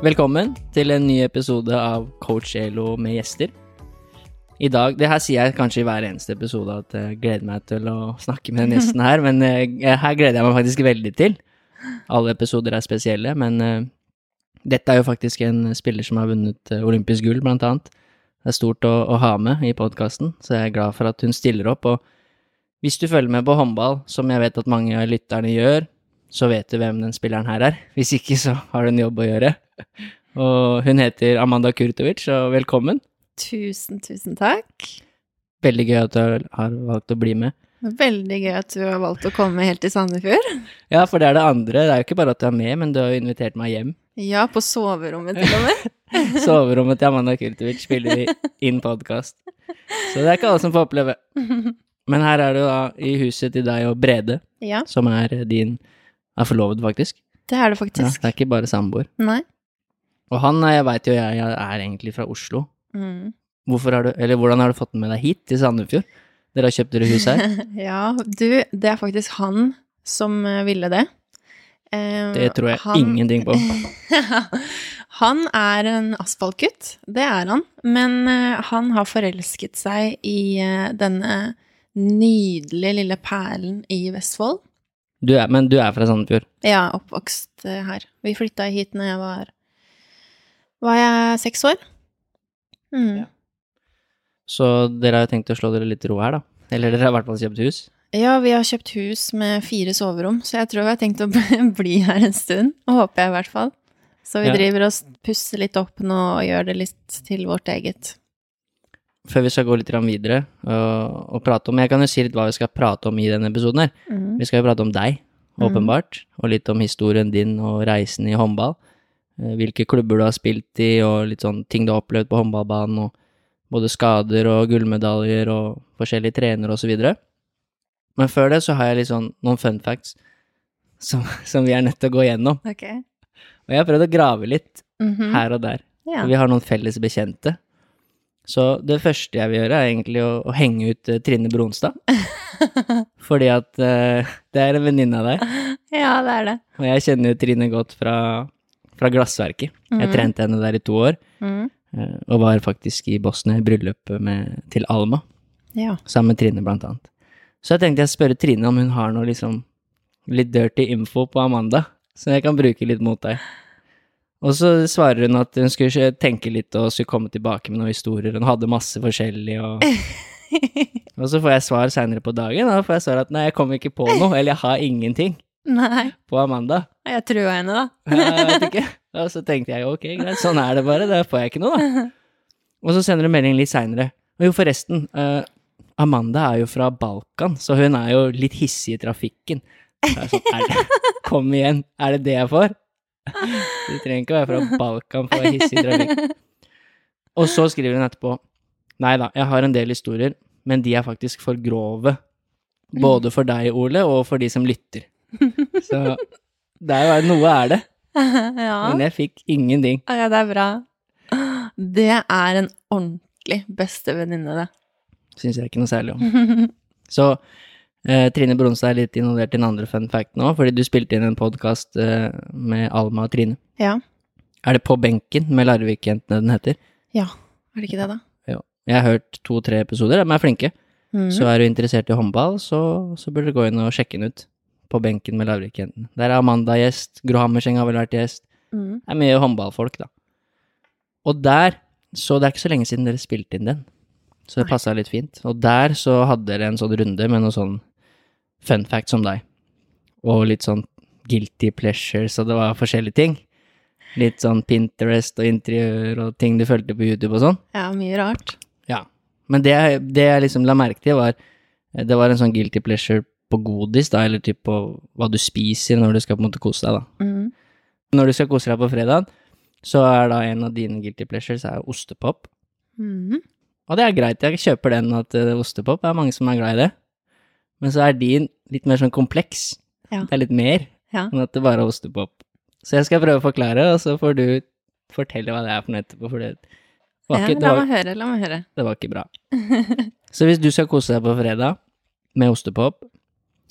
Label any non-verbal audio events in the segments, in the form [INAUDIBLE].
Velkommen til en ny episode av Coach Elo med gjester. I dag, Det her sier jeg kanskje i hver eneste episode at jeg gleder meg til å snakke med den gjesten her, men eh, her gleder jeg meg faktisk veldig til. Alle episoder er spesielle, men uh, dette er jo faktisk en spiller som har vunnet eh, olympisk gull, blant annet. Det er stort å, å ha med i podkasten, så jeg er glad for at hun stiller opp. Og hvis du følger med på håndball, som jeg vet at mange av lytterne gjør, så vet du hvem den spilleren her er. Hvis ikke, så har du en jobb å gjøre. Og hun heter Amanda Kurtovic, og velkommen. Tusen, tusen takk. Veldig gøy at du har valgt å bli med. Veldig gøy at du har valgt å komme helt til Sandefjord. [LAUGHS] Ja, for det er det andre. Det er jo ikke bare at du er med, men du har jo invitert meg hjem. Ja, på soverommet til og med. [LAUGHS] Soverommet til Amanda Kurtovic spiller vi inn podkast. Så det er ikke alle som får oppleve. [LAUGHS] Men her er du da i huset til deg og Brede, Ja, som er din er forlovet, faktisk. det er det Ja, faktisk. det er ikke bare samboer. Nei. Og han jeg veit jo jeg, jeg er egentlig fra Oslo. Mm. Hvorfor har du, eller hvordan har du fått den med deg hit til Sandefjord? Dere har kjøpt dere hus her? [LAUGHS] Ja, du, det er faktisk han som eh, ville det. Eh, Det tror jeg han- ingenting på. [LAUGHS] han er en asfaltgutt, det er han. Men eh, han har forelsket seg i eh, denne nydelige lille perlen i Vestfold. Du er, men du er fra Sandefjord? Ja, oppvokst eh, her. Vi flytta hit når jeg var Var jeg seks år? Mm. Ja. Så dere har jo tenkt å slå dere litt ro her, da? Eller dere har i hvert fall kjøpt hus? Ja, vi har kjøpt hus med fire soverom, så jeg tror vi har tenkt å [LAUGHS] bli her en stund. Håper jeg i hvert fall. Så vi Ja. driver og pusser litt opp nå og gjør det litt til vårt eget. Før vi skal gå litt videre og, og prate om Jeg kan jo si litt hva vi skal prate om i denne episoden her. Mm. Vi skal jo prate om deg, åpenbart, og litt om historien din og reisen i håndball. Eh, Hvilke klubber du har spilt i, og litt sånn ting du har opplevd på håndballbanen, og både skader og gullmedaljer og forskjellige trenere videre. Men før det så har jeg litt sånn noen fun facts som, som vi er nødt til å gå gjennom. Okay. Og jeg har prøvd å grave litt Mhm. her og der. Ja. Vi har noen felles bekjente. Så det første jeg vil gjøre, er egentlig å, å henge ut eh, Trine Bronstad. [LAUGHS] Fordi at uh, det er en venninne av deg, ja, det er det. og jeg kjenner jo Trine godt fra, fra Glassverket. Jeg Mhm. trente henne der i to år, Mm. Uh, og var faktisk i Bosnia i bryllupet med, til Alma, Ja. sammen med Trine blant annet. Så jeg tenkte jeg spørre Trine om hun har noe liksom litt dirty info på Amanda, som jeg kan bruke litt mot deg. Og så svarer hun at hun skulle tenke litt og skulle komme tilbake med noen historier. Hun hadde masse forskjellig og [LAUGHS] Og så får jeg svar seinere på dagen, da får jeg svar at nei, jeg kommer ikke på noe, eller jeg har ingenting Nei, på Amanda. jeg trua henne, da. Jeg vet ikke. Og så tenkte jeg ok, greit, sånn er det bare, da får jeg ikke noe, da. [LAUGHS] Og så sender hun melding litt seinere. Og jo, forresten, uh, Amanda er jo fra Balkan, så hun er jo litt hissig i trafikken. Så er sånn, er det, [LAUGHS] kom igjen, er det det jeg får? Du trenger ikke å være fra Balkan for å være hissig i trafikk. Og så skriver hun etterpå Nei da, jeg har en del historier, men de er faktisk for grove. Både for deg, Ole, og for de som lytter. Så det er noe er det. [LAUGHS] ja. Men jeg fikk ingenting. ja, det er bra. Det er en ordentlig bestevenninne, det. Syns jeg ikke noe særlig om. [LAUGHS] Så Trine Bronstad er litt involvert i en andre fun fact nå, fordi du spilte inn en podkast eh, med Alma og Trine. Ja. Er det På benken med Larvik-jentene den heter? Ja, er det ikke det, da? Jo. Jeg har hørt to-tre episoder, de er flinke. Mhm. Så er du interessert i håndball, så, så burde du gå inn og sjekke den ut. På benken med Larvik-jentene. Der er Amanda gjest, Gro Hammerseng har vel vært gjest. Mm. Det er mye håndballfolk, da. Og der, så det er ikke så lenge siden dere spilte inn den, så det passa litt fint. Og der så hadde dere en sånn runde med noe sånn fun facts om deg, og litt sånn guilty pleasures, og det var forskjellige ting. Litt sånn Pinterest og interiør og ting du fulgte på YouTube og sånn. Ja, mye rart. Ja. Men det, det jeg liksom la merke til, var Det var en sånn guilty pleasure på godis, da, eller typ på hva du spiser når du skal på en måte kose deg, da. Mm. Når du skal kose deg på fredag, så er da en av dine guilty pleasures er ostepop. Mm. Og det er greit, jeg kjøper den at eh, ostepop er mange som er glad i det. Men så er din litt mer sånn kompleks. Ja. Det er litt mer Ja. enn at det bare er ostepop. Så jeg skal prøve å forklare, og så får du fortelle hva det er for noe etterpå, for det var ikke, ja, la meg høre, la meg høre. det var ikke bra. [LAUGHS] Så hvis du skal kose deg på fredag med ostepop,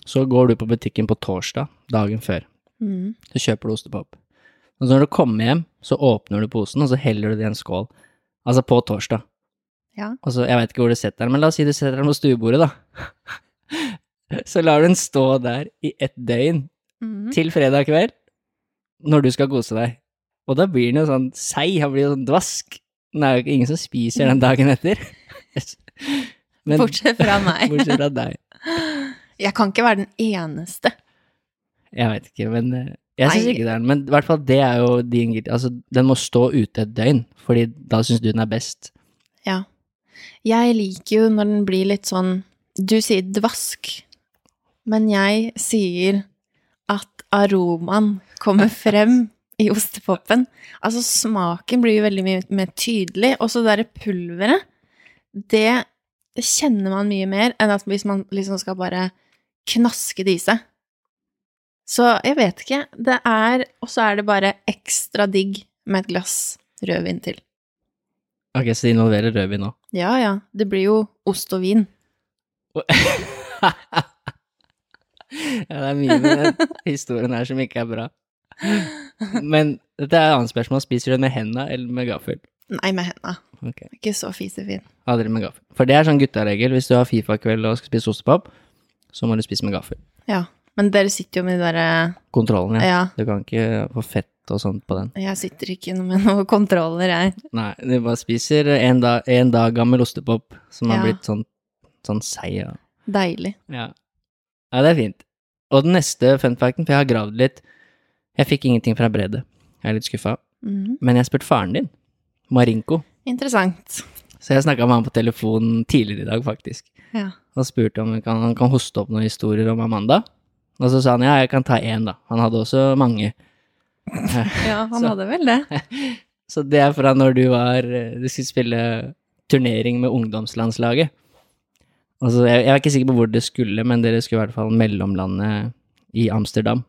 så går du på butikken på torsdag, dagen før. Mm. Så kjøper du ostepop. Og så når du kommer hjem, så åpner du posen, og så heller du det i en skål. Altså på torsdag. Ja. Og så, jeg vet ikke hvor du setter den, men la oss si du setter den på stuebordet, da. [LAUGHS] så lar du den stå der i ett døgn, Mm. til fredag kveld, når du skal kose deg. Og da blir den jo sånn seig, han blir jo sånn dvask. Det er jo ikke ingen som spiser den dagen etter. [LAUGHS] Men, Bortsett fra [LAUGHS] meg. bortsett fra deg. Jeg kan ikke være den eneste. Jeg vet ikke, men eh, jeg syns ikke det er den. Men i hvert fall, det er jo din guilty. Altså, den må stå ute et døgn, fordi da syns du den er best. Ja. Jeg liker jo når den blir litt sånn Du sier dvask, men jeg sier at aromaen kommer frem i ostepopen. Altså, smaken blir jo veldig mye mer tydelig, og så det derre pulveret, det kjenner man mye mer enn at hvis man liksom skal bare knaske det i seg. Så jeg vet ikke. Det er Og så er det bare ekstra digg med et glass rødvin til. Ok, så de involverer rødvin òg? Ja, ja. Det blir jo ost og vin. [LAUGHS] ja, det er mye med den historien her som ikke er bra. Men dette er et annet spørsmål. Spiser du den med henda eller med gaffel? Nei, med henda. Okay. Ikke så fisefin. aldri med gaffel. For det er sånn guttaregel. Hvis du har Fifa-kveld og skal spise ostepop, så må du spise med gaffel. Ja. Men dere sitter jo med de derre Kontrollen, ja. Ja. Du kan ikke få fett og sånt på den. Jeg sitter ikke med noen kontroller, jeg. Nei, du bare spiser en dag, en dag gammel ostepop som har Ja. blitt sånn, sånn seig. Ja. Deilig. Ja. Ja, det er fint. Og den neste fun facten, for jeg har gravd litt Jeg fikk ingenting fra Brede. Jeg er litt skuffa. Mhm. Men jeg spurte faren din, Marinko. Interessant. Så jeg snakka med han på telefonen tidligere i dag, faktisk. Ja. Og spurte om han kan, han kan hoste opp noen historier om Amanda. Og så sa han ja, jeg kan ta én, da. Han hadde også mange. [LAUGHS] ja, han Så- hadde vel det. [LAUGHS] Så det er fra når du var Du skulle spille turnering med ungdomslandslaget. Og så, jeg, jeg er ikke sikker på hvor det skulle, men dere skulle i hvert fall mellomlande i Amsterdam.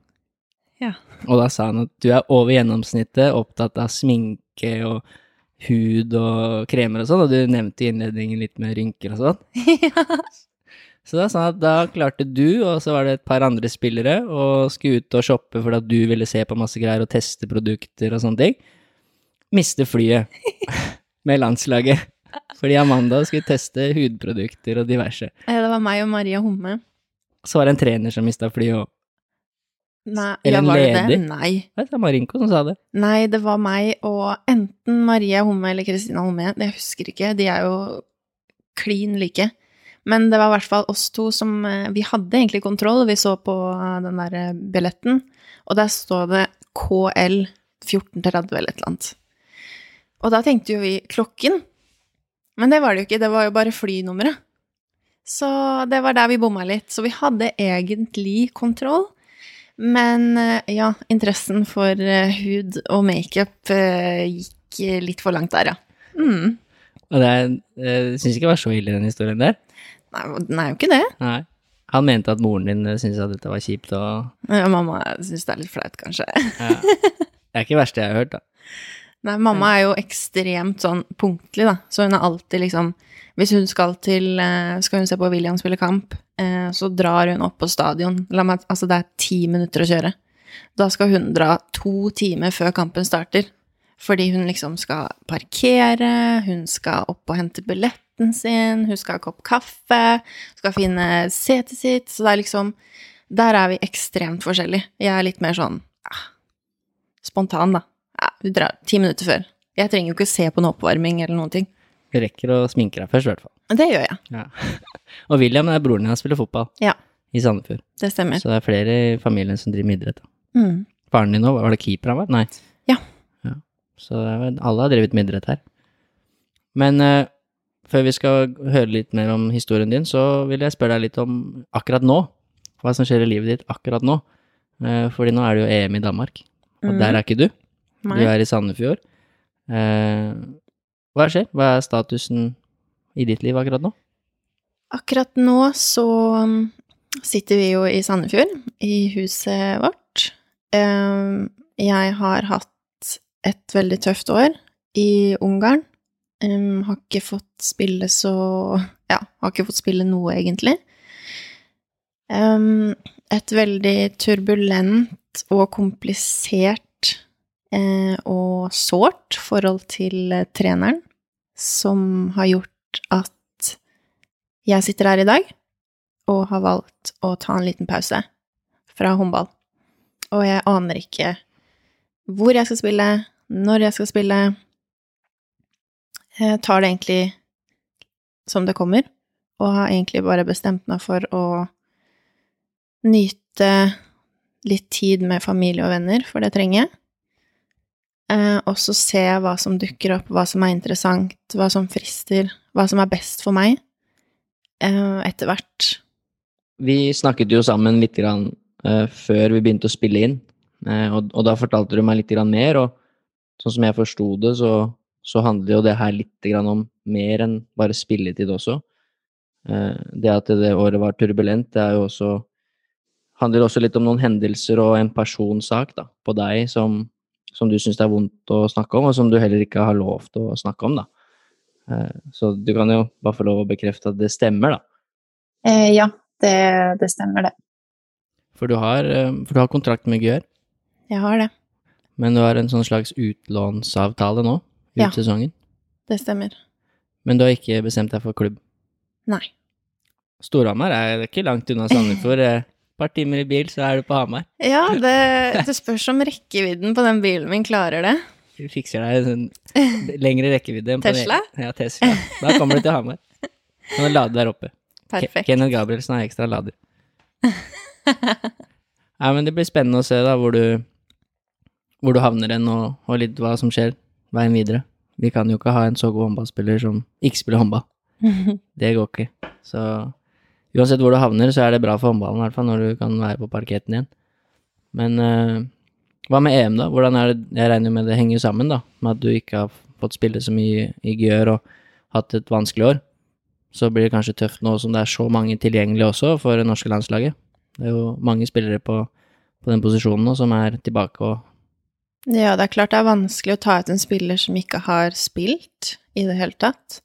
Ja. Og da sa han at du er over gjennomsnittet opptatt av sminke og hud og kremer og sånn, og du nevnte i innledningen litt med rynker og sånn. [LAUGHS] Så da sa han at da klarte du, og så var det et par andre spillere, og skulle ut og shoppe fordi at du ville se på masse greier og teste produkter og sånne ting. Miste flyet [LAUGHS] med landslaget. Fordi Amanda skulle teste hudprodukter og diverse. Ja, det var meg og Maria Homme. Så var det en trener som mista flyet òg. Nei, Eller ja, en var det det? Nei. Nei. Det var Marinko som sa det. Nei, det var meg og enten Maria Homme eller Kristina Homme. Jeg husker ikke. De er jo klin like. Men det var i hvert fall oss to som eh, Vi hadde egentlig kontroll. Vi så på eh, den der eh, billetten, og der står det KL 1430 eller et eller annet. Og da tenkte jo vi klokken. Men det var det jo ikke. Det var jo bare flynummeret. Så det var der vi bomma litt. Så vi hadde egentlig kontroll. Men eh, ja, interessen for eh, hud og makeup eh, gikk litt for langt der, ja. Mm. Og det syns ikke det var så ille, den historien der. Nei, den er jo ikke det. Nei. Han mente at moren din syntes at dette var kjipt, og Ja, mamma syns det er litt flaut, kanskje. ja. Det er ikke det verste jeg har hørt, da. [LAUGHS] Nei, mamma er jo ekstremt sånn punktlig, da. Så hun er alltid liksom Hvis hun skal til eh, Skal hun se på William spille kamp, eh, så drar hun opp på stadion. La meg, altså, det er ti minutter å kjøre. Da skal hun dra to timer før kampen starter. Fordi hun liksom skal parkere, hun skal opp og hente billetten sin, hun skal ha kopp kaffe, skal finne setet sitt. Så det er liksom Der er vi ekstremt forskjellige. Jeg er litt mer sånn ja, spontan, da. Ja, du drar ti minutter før. Jeg trenger jo ikke se på en oppvarming eller noen ting. Du rekker å sminke deg først, i hvert fall. Det gjør jeg. Ja. [LAUGHS] Og William er broren din, han spiller fotball Ja, i Sandefjord. det stemmer. Så det er flere i familien som driver med idrett. da. Mm. Faren din òg, var det keeper han var? Nei. Ja. ja. Så det er vel, alle har drevet med idrett her. Men eh, før vi skal høre litt mer om historien din, så vil jeg spørre deg litt om akkurat nå. hva som skjer i livet ditt akkurat nå. Eh, fordi nå er det jo EM i Danmark, og der er ikke du. Du er i Sandefjord. Eh, hva skjer? Hva er statusen i ditt liv akkurat nå? Akkurat nå så um, sitter vi jo i Sandefjord, i huset vårt. Eh, Jeg har hatt et veldig tøft år i Ungarn. Um, Har ikke fått spille så Ja, har ikke fått spille noe, egentlig. Um, Et veldig turbulent og komplisert og sårt forhold til eh, treneren, som har gjort at jeg sitter her i dag og har valgt å ta en liten pause fra håndball. Og jeg aner ikke hvor jeg skal spille, når jeg skal spille. Jeg tar det egentlig som det kommer, og har egentlig bare bestemt meg for å nyte litt tid med familie og venner, for det trenger jeg. Eh, og så se hva som dukker opp, hva som er interessant, hva som frister, hva som er best for meg, eh, etter hvert. Vi snakket jo sammen litt grann, eh, før vi begynte å spille inn, og, og da fortalte du meg litt grann mer, og sånn som jeg forsto det, så, så handler jo det her litt grann om mer enn bare spilletid også. Det at det året var turbulent, det er jo også handler også litt om noen hendelser og en personsak da, på deg som, som du syns det er vondt å snakke om, og som du heller ikke har lov til å snakke om. da. Eh, Så du kan jo bare få lov å bekrefte at det stemmer, da. Eh, ja, det, det stemmer, det. For du har, eh, for du har kontrakt med Gjør, Jeg har det. men du har en sånn slags utlånsavtale nå, ut Ja. sesongen. Det stemmer. Men du har ikke bestemt deg for klubb. Nei. Storhamar er ikke langt unna Sandefjord. Par timer i bil, så er du på Hamar. Ja, det, det spørs om rekkevidden på den bilen min klarer det. Du fikser deg en [LAUGHS] lengre rekkevidde. enn Tesla? På Ja, Tesla. Da kommer du til Hamar. Kan du lade der oppe. Perfekt. Kenneth Gabrielsen har ekstra lader. Nei, men det blir spennende å se da hvor du, hvor du havner hen, og, og litt hva som skjer veien videre. Vi kan jo ikke ha en så god håndballspiller som ikke spiller håndball. [LAUGHS] Det går ikke. Så uansett hvor du havner, så er det bra for håndballen, i hvert fall når du kan være på parketten igjen. Men eh, hva med EM, da? Hvordan er det, Jeg regner med det henger sammen, da, med at du ikke har fått spille så mye i Gjør og hatt et vanskelig år. Så blir det kanskje tøft nå som det er så mange tilgjengelige også for det norske landslaget. Det er jo mange spillere på, på den posisjonen nå som er tilbake og Ja, det er klart det er vanskelig å ta ut en spiller som ikke har spilt i det hele tatt.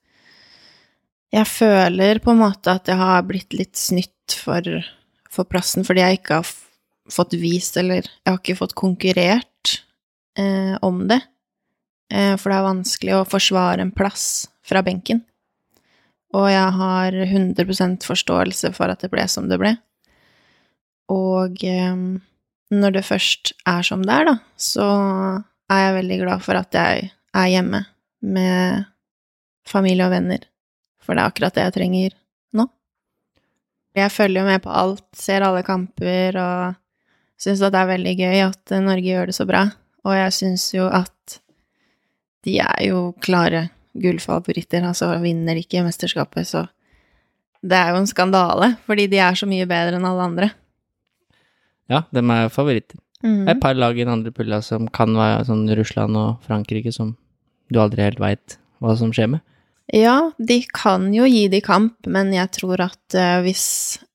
Jeg føler på en måte at jeg har blitt litt snytt for, for plassen, fordi jeg ikke har fått vist, eller jeg har ikke fått konkurrert eh, om det. Eh, for det er vanskelig å forsvare en plass fra benken. Og jeg har 100 forståelse for at det ble som det ble. Og eh, når det først er som det er, da, så er jeg veldig glad for at jeg er hjemme med familie og venner. For det er akkurat det jeg trenger nå. Jeg følger jo med på alt, ser alle kamper og syns at det er veldig gøy at Norge gjør det så bra. Og jeg syns jo at de er jo klare gullfavoritter, altså vinner ikke mesterskapet, så det er jo en skandale, fordi de er så mye bedre enn alle andre. Ja, dem er favoritter. Mm. Det er et par lag i den andre pulla som kan være sånn Russland og Frankrike, som du aldri helt veit hva som skjer med. Ja, de kan jo gi de kamp, men jeg tror at eh, hvis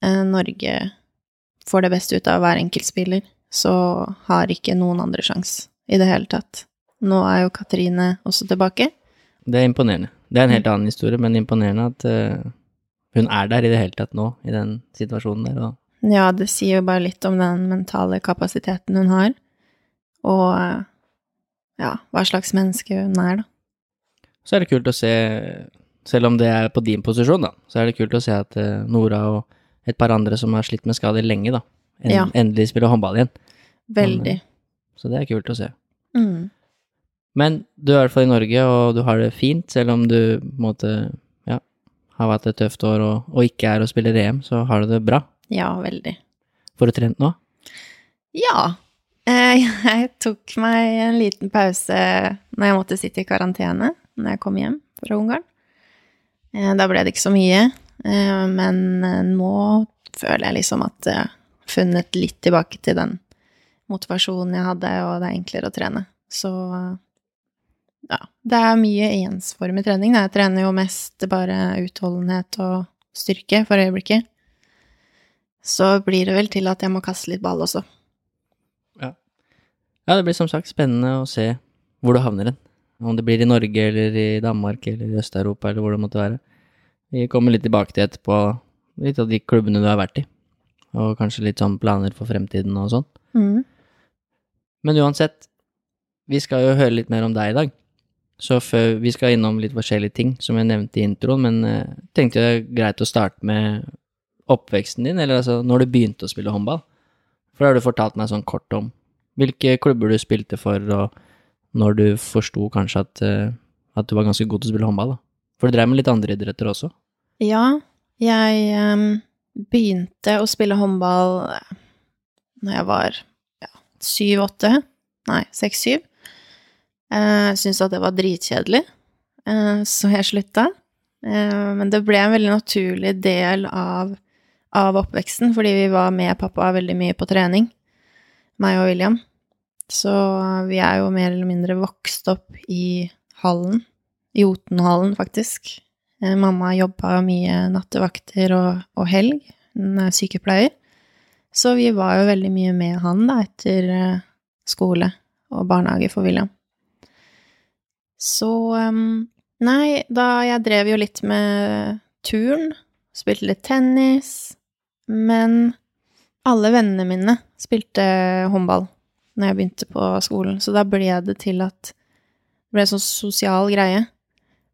eh, Norge får det beste ut av hver enkeltspiller, så har ikke noen andre sjans i det hele tatt. Nå er jo Katrine også tilbake. Det er imponerende. Det er en helt annen historie, men imponerende at eh, hun er der i det hele tatt nå, i den situasjonen der. Og Ja, det sier jo bare litt om den mentale kapasiteten hun har, og ja, hva slags menneske hun er, da. Så er det kult å se, selv om det er på din posisjon, da, så er det kult å se at eh, Nora og et par andre som har slitt med skader lenge, da, en, Ja. endelig spiller håndball igjen. Veldig. Så det er kult å se. Mm. Men du er i hvert fall i Norge, og du har det fint, selv om du på en måte ja, har hatt et tøft år og, og ikke er å spille EM, så har du det bra. Ja, veldig. Får du trent nå? Ja. Eh, [LAUGHS] Jeg tok meg en liten pause når jeg måtte sitte i karantene når jeg kom hjem fra Ungarn. Eh, Da ble det ikke så mye, eh, men eh, nå føler jeg liksom at jeg har funnet litt tilbake til den motivasjonen jeg hadde, og det er enklere å trene. Så ja, det er mye ensformig trening. Jeg trener jo mest bare utholdenhet og styrke for øyeblikket. Så blir det vel til at jeg må kaste litt ball også. Ja. ja, det blir som sagt spennende å se hvor du havner hen. Om det blir i Norge eller i Danmark eller i Øst-Europa eller hvor det måtte være. Vi kommer litt tilbake til etterpå litt av de klubbene du har vært i. Og kanskje litt sånn planer for fremtiden og sånn. Mm. Men uansett, vi skal jo høre litt mer om deg i dag. Så før vi skal innom litt forskjellige ting, som jeg nevnte i introen, men jeg tenkte tenkte det er greit å starte med oppveksten din, eller altså når du begynte å spille håndball. For det har du fortalt meg sånn kort om. Hvilke klubber du spilte for, og når du forsto kanskje at, eh, at, du var ganske god til å spille håndball, da. For du drev med litt andre idretter også? Ja, jeg um, begynte å spille håndball når jeg var syv-åtte. Ja, nei, seks-syv. Jeg syntes at det var dritkjedelig, uh, så jeg slutta. Uh, men det ble en veldig naturlig del av, av oppveksten, fordi vi var med pappa veldig mye på trening, meg og William. Så vi er jo mer eller mindre vokst opp i hallen, I Jotunhallen, faktisk. Eh, mamma jobba mye nattevakter og, og helg, hun er sykepleier. Så vi var jo veldig mye med han da, etter skole og barnehage for William. Så um, Nei, da jeg drev jo litt med turn, spilte litt tennis, men alle vennene mine spilte håndball når jeg begynte på skolen, så da ble det til at det ble en sånn sosial greie.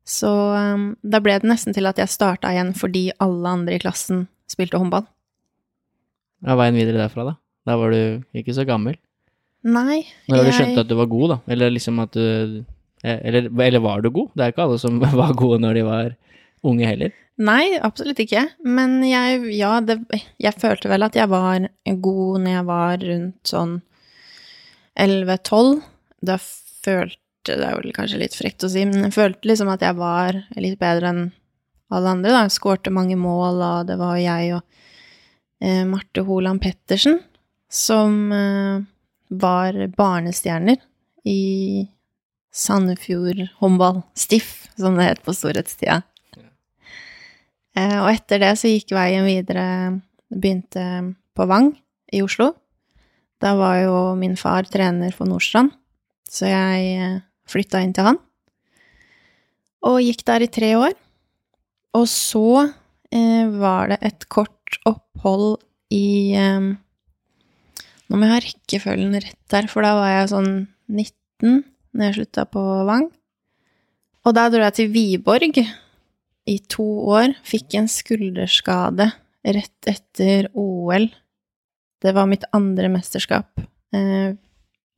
Så um, da ble det nesten til at jeg starta igjen fordi alle andre i klassen spilte håndball. Ja, Veien videre derfra, da? Da var du ikke så gammel? Nei. Når jeg... du skjønte at du var god, da? Eller liksom at du Eh, eller, eller, var du god? Det er ikke alle som [LAUGHS] var gode når de var unge heller. Nei, absolutt ikke. Men jeg, ja, det, jeg følte vel at jeg var god når jeg var rundt sånn 11-12. Da følte Det er vel kanskje litt frekt å si, men jeg følte liksom at jeg var litt bedre enn alle andre, da. Jeg skårte mange mål, og det var jeg og eh, Marte Holand Pettersen som eh, var barnestjerner i Sandefjord håndball, Stiff, som det het på storhetstida. Eh, og etter det så gikk veien videre, begynte på Vang i Oslo. Da var jo min far trener for Nordstrand, så jeg eh, flytta inn til han. Og gikk der i tre år. Og så eh, var det et kort opphold i eh, Nå må jeg ha rekkefølgen rett der, for da var jeg sånn 19 når jeg slutta på Vang. Og da dro jeg til Viborg i to år. Fikk en skulderskade rett etter OL. Det var mitt andre mesterskap. Eh,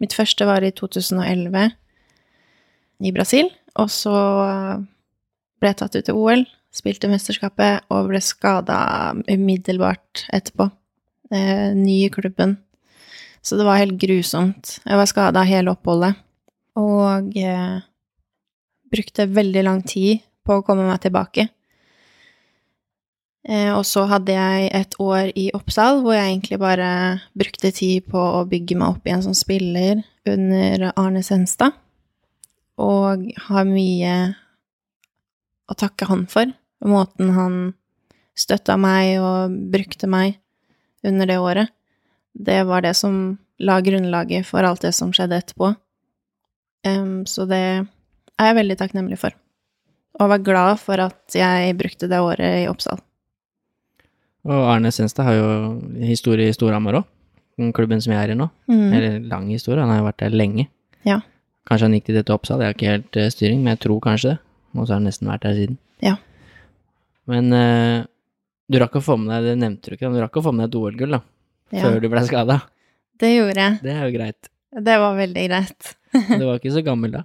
mitt første var i 2011 i Brasil, og så ble jeg tatt ut til OL, spilte mesterskapet og ble skada umiddelbart etterpå. Eh, ny i klubben. Så det var helt grusomt. Jeg var skada hele oppholdet og eh, brukte veldig lang tid på å komme meg tilbake. Eh, og så hadde jeg et år i Oppsal hvor jeg egentlig bare brukte tid på å bygge meg opp igjen som spiller under Arne Senstad, og har mye å takke han for. Måten han støtta meg og brukte meg under det året. Det var det som la grunnlaget for alt det som skjedde etterpå. Um, så det er jeg veldig takknemlig for. Og var glad for at jeg brukte det året i Oppsal. Og Arne Senstad har jo historie i Storhamar òg, klubben som jeg er i nå. Mm. Eller lang historie, han har jo vært der lenge. Ja. Kanskje han gikk til dette Oppsal, jeg har ikke helt uh, styring, men jeg tror kanskje det. Og så har han nesten vært der siden. Ja. Men uh, du rakk å få med deg, det nevnte du ikke, men du rakk å få med deg et OL-gull, da. Ja. Før du ble skada. Det gjorde jeg. Det er jo greit. Det var veldig greit. du var ikke så gammel da?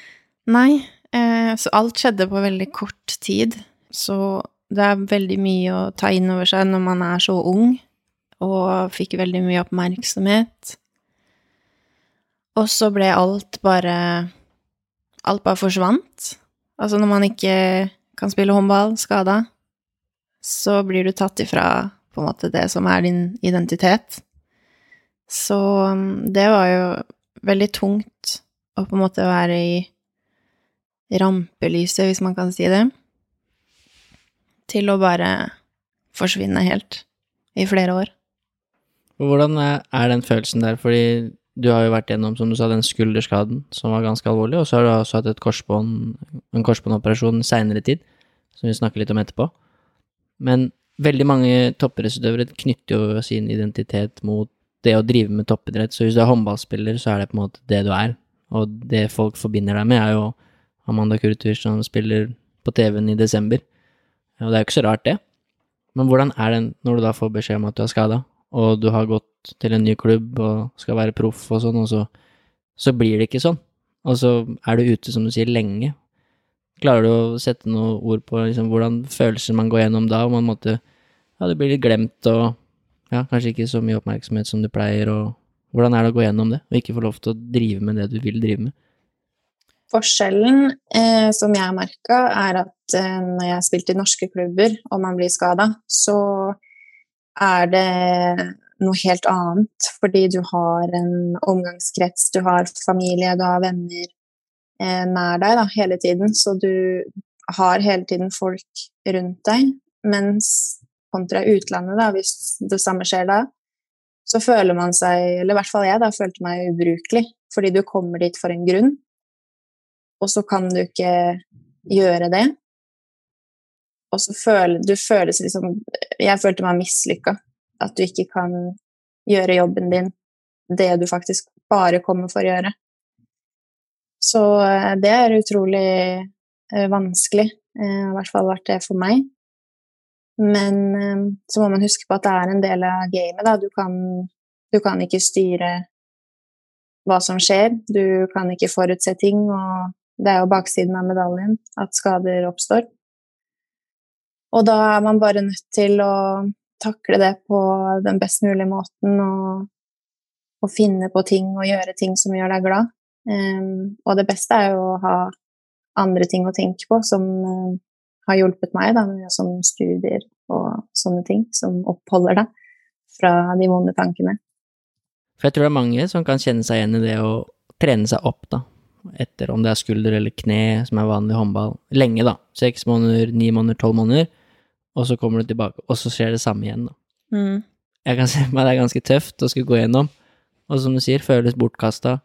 [LAUGHS] Nei, eh, så alt skjedde på veldig kort tid. Så det er veldig mye å ta inn over seg når man er så ung, og fikk veldig mye oppmerksomhet. Og så ble alt bare Alt bare forsvant. Altså, når man ikke kan spille håndball, skada, så blir du tatt ifra på en måte det som er din identitet. Så um, det var jo veldig tungt å på en måte være i rampelyset, hvis man kan si det, til å bare forsvinne helt i flere år. Hvordan er den følelsen der, fordi du har jo vært gjennom, som du sa, den skulderskaden, som var ganske alvorlig, og så har du også hatt et korsbånd, en korsbåndoperasjon seinere tid, som vi snakker litt om etterpå. Men veldig mange toppidrettsutøvere knytter jo sin identitet mot det å drive med toppidrett, så hvis du er håndballspiller, så er det på en måte det du er, og det folk forbinder deg med, er jo Amanda Kurtur som spiller på TV-en i desember, og det er jo ikke så rart, det. Men hvordan er det når du da får beskjed om at du er skada, og du har gått til en ny klubb og skal være proff og sånn, og så, så blir det ikke sånn. Og så er du ute, som du sier, lenge. Klarer du å sette noen ord på liksom, hvordan følelser man går gjennom da, og man måtte Ja, det blir litt glemt og ja, kanskje ikke så mye oppmerksomhet som du pleier, og hvordan er det å gå gjennom det, og ikke få lov til å drive med det du vil drive med? Forskjellen eh, som jeg merka, er at eh, når jeg har spilt i norske klubber og man blir skada, så er det noe helt annet, fordi du har en omgangskrets, du har familie, du har venner eh, nær deg da, hele tiden, så du har hele tiden folk rundt deg. Mens kontra utlandet, da, hvis det samme skjer da, så føler man seg, eller i hvert fall jeg, da, følte meg ubrukelig. Fordi du kommer dit for en grunn, og så kan du ikke gjøre det. Og så føler du føles liksom Jeg følte meg mislykka. At du ikke kan gjøre jobben din, det du faktisk bare kommer for å gjøre. Så eh, det er utrolig eh, vanskelig. Eh, I hvert fall vært det for meg. Men så må man huske på at det er en del av gamet, da. Du kan, du kan ikke styre hva som skjer. Du kan ikke forutse ting, og det er jo baksiden av medaljen at skader oppstår. Og da er man bare nødt til å takle det på den best mulige måten og, og, finne på ting og gjøre ting som gjør deg glad. Um, og det beste er jo å ha andre ting å tenke på som uh, har hjulpet meg, da, som studier og sånne ting, som oppholder deg fra de vonde tankene. For jeg tror det er mange som kan kjenne seg igjen i det å trene seg opp, da. Etter om det er skulder eller kne, som er vanlig håndball. Lenge, da. Seks måneder, ni måneder, tolv måneder og så kommer du tilbake, og så skjer det samme igjen, da. Mm. Jeg kan se for meg det er ganske tøft å skulle gå gjennom, og som du sier, føles bortkasta.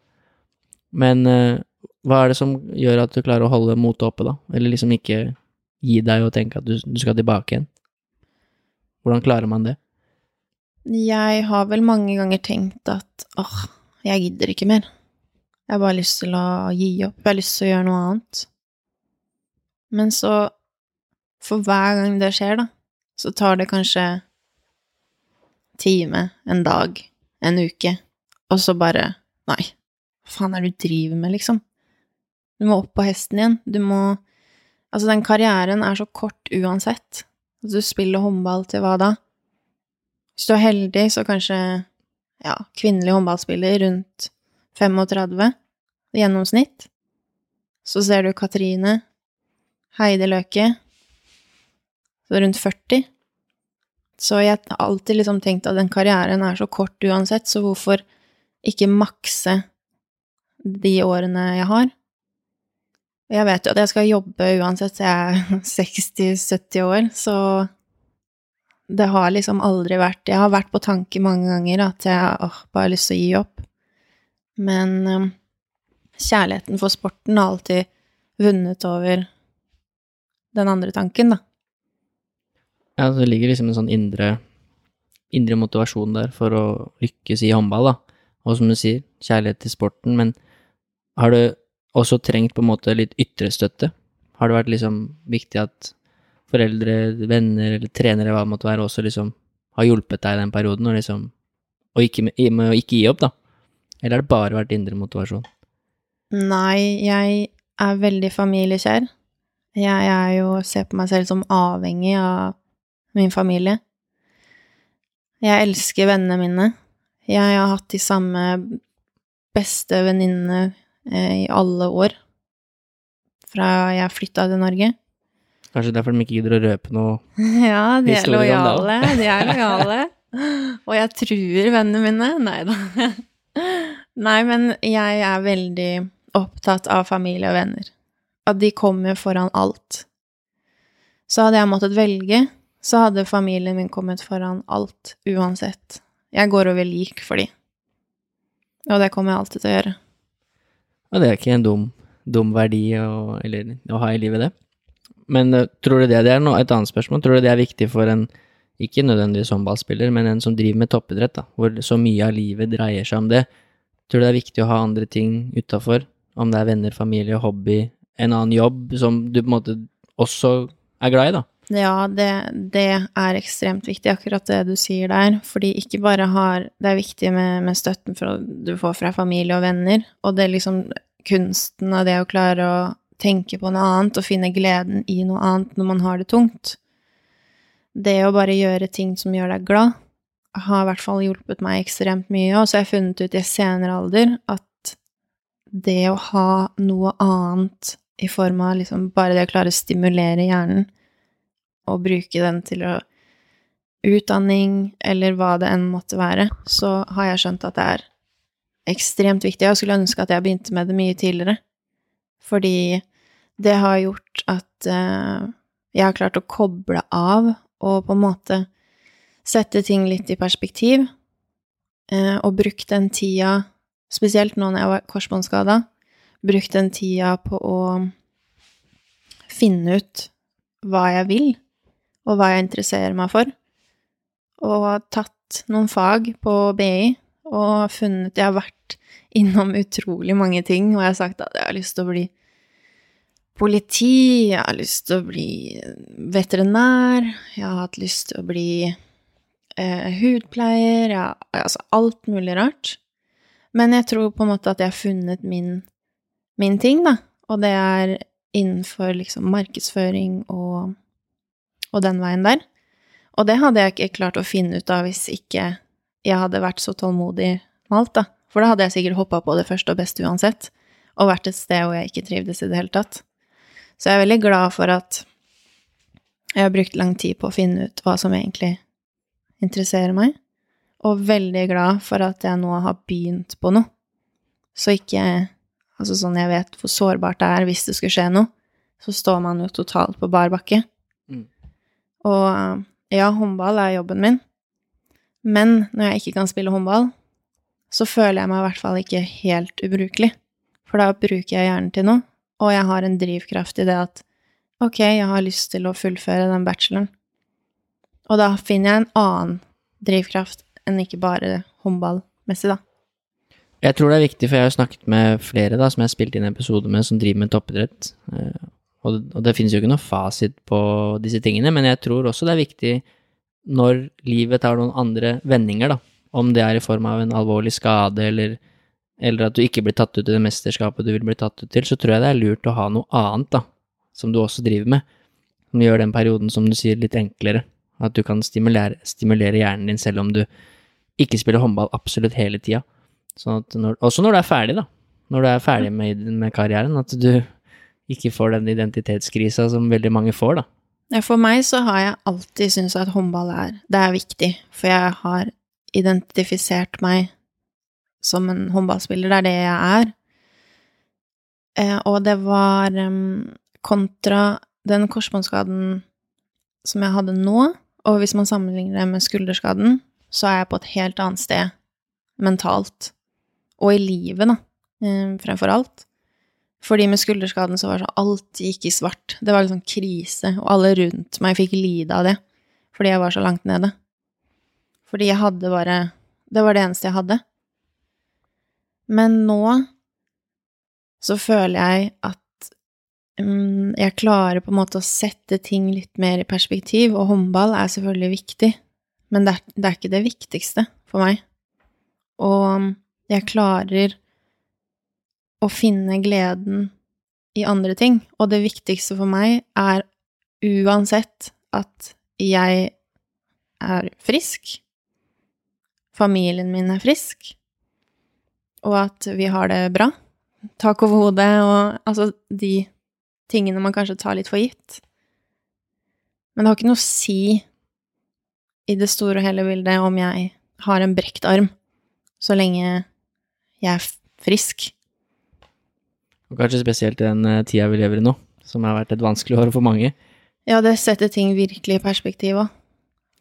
Men uh, hva er det som gjør at du klarer å holde motet oppe, da? Eller liksom ikke gi deg og tenke at du, du skal tilbake igjen? Hvordan klarer man det? Jeg har vel mange ganger tenkt at åh, jeg gidder ikke mer. Jeg har bare lyst til å gi opp. Jeg har lyst til å gjøre noe annet. Men så for hver gang det skjer, da, så tar det kanskje time, en dag, en uke, og så bare Nei, hva faen er det du driver med, liksom? Du må opp på hesten igjen. Du må Altså, den karrieren er så kort uansett. Altså, du spiller håndball til hva da? Hvis du er heldig, så kanskje ja, kvinnelig håndballspiller rundt 35 i gjennomsnitt. Så ser du Katrine, Heidi Løke, så rundt 40. Så jeg har alltid liksom tenkt at den karrieren er så kort uansett, så hvorfor ikke makse de årene jeg har? Jeg vet jo at jeg skal jobbe uansett, så jeg er [LAUGHS] 60-70 år, så det har liksom aldri vært Jeg har vært på tanke mange ganger at jeg åh, bare har lyst til å gi opp. Men um, kjærligheten for sporten har alltid vunnet over den andre tanken, da. Ja, det ligger liksom en sånn indre, indre motivasjon der for å lykkes i håndball, da. Og som du sier, kjærlighet til sporten, men har du også trengt på en måte litt ytre støtte? Har det vært liksom viktig at foreldre, venner eller trenere, hva det måtte være, også liksom har hjulpet deg i den perioden, og liksom Og ikke, med å ikke gi opp, da? Eller har det bare vært indre motivasjon? Nei, jeg er veldig familiekjær. Jeg er jo, ser på meg selv som avhengig av min familie. Jeg elsker vennene mine. Jeg har hatt de samme beste venninnene eh, i alle år fra jeg flytta til Norge. Kanskje derfor de ikke gidder å røpe noe [LAUGHS] Ja, de er lojale. De er lojale. [LAUGHS] Og jeg truer vennene mine. Nei da. Nei, men jeg er veldig opptatt av familie og venner. At de kommer foran alt. Så hadde jeg måttet velge, så hadde familien min kommet foran alt, uansett. Jeg går over lik for de. Og det kommer jeg alltid til å gjøre. Og det er ikke en dum, dum verdi å, eller, å ha i livet, det. Men uh, tror du det, det er noe, et annet spørsmål, tror du det er viktig for en, ikke nødvendigvis håndballspiller, men en som driver med toppidrett, da, hvor så mye av livet dreier seg om det, tror du det er viktig å ha andre ting utafor, om det er venner, familie, hobby, en annen jobb som du på en måte også er glad i, da? Ja, det, det er ekstremt viktig, akkurat det du sier der. Fordi ikke bare har Det er viktig med, med støtten for, du får fra familie og venner, og det er liksom kunsten av det å klare å tenke på noe annet og finne gleden i noe annet når man har det tungt. Det å bare gjøre ting som gjør deg glad, har i hvert fall hjulpet meg ekstremt mye. Og så har jeg funnet ut i senere alder at det å ha noe annet i form av liksom bare det å klare å stimulere hjernen og bruke den til å utdanning eller hva det enn måtte være, så har jeg skjønt at det er ekstremt viktig. Jeg skulle ønske at jeg begynte med det mye tidligere, fordi det har gjort at uh, jeg har klart å koble av og på en måte sette ting litt i perspektiv, uh, og brukt den tida, spesielt nå når jeg var korsbåndskada, brukt den tida på å finne ut hva jeg vil, og hva jeg interesserer meg for, og tatt noen fag på BI og funnet Jeg har vært innom utrolig mange ting, og jeg har sagt at jeg har lyst til å bli politi, jeg har lyst til å bli veterinær, jeg har hatt lyst til å bli eh, hudpleier, jeg, altså alt mulig rart. Men jeg tror på en måte at jeg har funnet min, min ting, da, og det er innenfor liksom markedsføring og og den veien der. Og det hadde jeg ikke klart å finne ut av hvis ikke jeg hadde vært så tålmodig med alt, da. For da hadde jeg sikkert hoppa på det første og beste uansett, og vært et sted hvor jeg ikke trivdes i det hele tatt. Så jeg er veldig glad for at jeg har brukt lang tid på å finne ut hva som egentlig interesserer meg, og veldig glad for at jeg nå har begynt på noe. Så ikke Altså sånn jeg vet hvor sårbart det er hvis det skulle skje noe, så står man jo totalt på bar bakke. Og ja, håndball er jobben min, men når jeg ikke kan spille håndball, så føler jeg meg i hvert fall ikke helt ubrukelig. For da bruker jeg hjernen til noe, og jeg har en drivkraft i det at ok, jeg har lyst til å fullføre den bacheloren. Og da finner jeg en annen drivkraft enn ikke bare håndballmessig, da. Jeg tror det er viktig, for jeg har snakket med flere da, som jeg har spilt inn episode med, som driver med toppidrett. Og og, og det finnes jo ikke noe fasit på disse tingene, men jeg tror også det er viktig når livet tar noen andre vendinger, da. Om det er i form av en alvorlig skade, eller, eller at du ikke blir tatt ut i det mesterskapet du vil bli tatt ut til, så tror jeg det er lurt å ha noe annet, da, som du også driver med, som gjør den perioden, som du sier, litt enklere. At du kan stimulere, stimulere hjernen din selv om du ikke spiller håndball absolutt hele tida. Sånn når, også når du er ferdig, da. Når du er ferdig med, med karrieren, at du ikke får den identitetskrisa som veldig mange får, da. Ja, for meg så har jeg alltid syntes at håndball er Det er viktig, for jeg har identifisert meg som en håndballspiller. Det er det jeg er. Eh, og det var um, kontra den korsbåndskaden som jeg hadde nå, og hvis man sammenligner det med skulderskaden, så er jeg på et helt annet sted mentalt. Og i livet, da, eh, fremfor alt. Fordi med skulderskaden så var det sånn alt gikk i svart. Det var liksom krise, og alle rundt meg fikk lide av det fordi jeg var så langt nede. Fordi jeg hadde bare Det var det eneste jeg hadde. Men nå så føler jeg at um, jeg klarer på en måte å sette ting litt mer i perspektiv, og håndball er selvfølgelig viktig, men det er, det er ikke det viktigste for meg. Og jeg klarer å finne gleden i andre ting. Og det viktigste for meg er uansett at jeg er frisk, familien min er frisk, og at vi har det bra. Tak over hodet og altså de tingene man kanskje tar litt for gitt. Men det har ikke noe å si i det store og hele bildet om jeg har en brekt arm, så lenge jeg er frisk. Og kanskje spesielt i den eh, tida vi lever i nå, som har vært et vanskelig år for mange. Ja, det setter ting virkelig i perspektiv òg.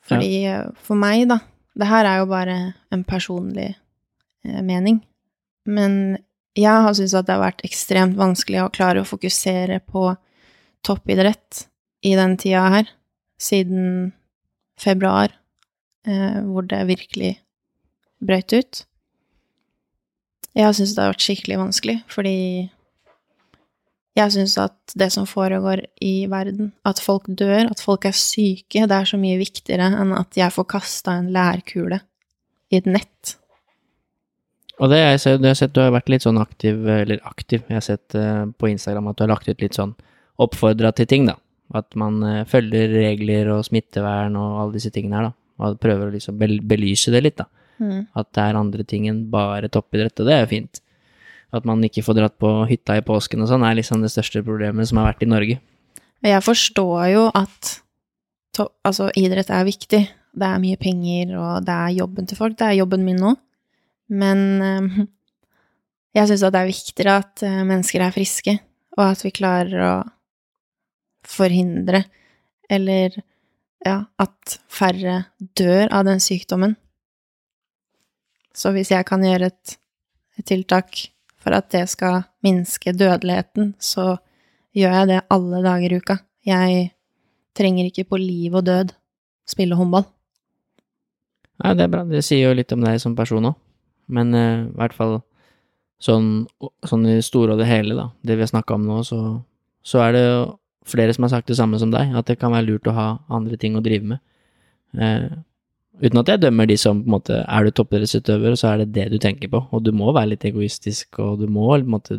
Fordi ja. for meg, da Det her er jo bare en personlig eh, mening. Men jeg har syntes at det har vært ekstremt vanskelig å klare å fokusere på toppidrett i den tida her, siden februar, eh, hvor det virkelig brøt ut. Jeg har syntes det har vært skikkelig vanskelig, fordi jeg syns at det som foregår i verden, at folk dør, at folk er syke, det er så mye viktigere enn at jeg får kasta en lærkule i et nett. Og det jeg ser, det har sett, du har vært litt sånn aktiv, eller aktiv, jeg har sett uh, på Instagram at du har lagt ut litt sånn oppfordra til ting, da. At man uh, følger regler og smittevern og alle disse tingene her, da. Og prøver å liksom belyse det litt, da. Mm. At det er andre ting enn bare toppidrett, og det er jo fint. At man ikke får dratt på hytta i påsken og sånn, er liksom det største problemet som har vært i Norge. Jeg forstår jo at altså, idrett er viktig. Det er mye penger, og det er jobben til folk. Det er jobben min nå. Men øh, [LAUGHS] jeg syns at det er viktigere at øh, mennesker er friske, og at vi klarer å forhindre, eller ja, at færre dør av den sykdommen. Så hvis jeg kan gjøre et, et tiltak for at det skal minske dødeligheten, så gjør jeg det alle dager i uka. Jeg trenger ikke på liv og død spille håndball. Nei, det er bra. Det sier jo litt om deg som person òg. Men uh, i hvert fall sånn, sånn i store og det hele, da, det vi har snakka om nå, så, så, er det flere som har sagt det samme som deg, at det kan være lurt å ha andre ting å drive med. Uh, Uten at jeg dømmer de som på en måte Er du toppidrettsutøver, så er det det du tenker på. Og du må være litt egoistisk, og du må på en måte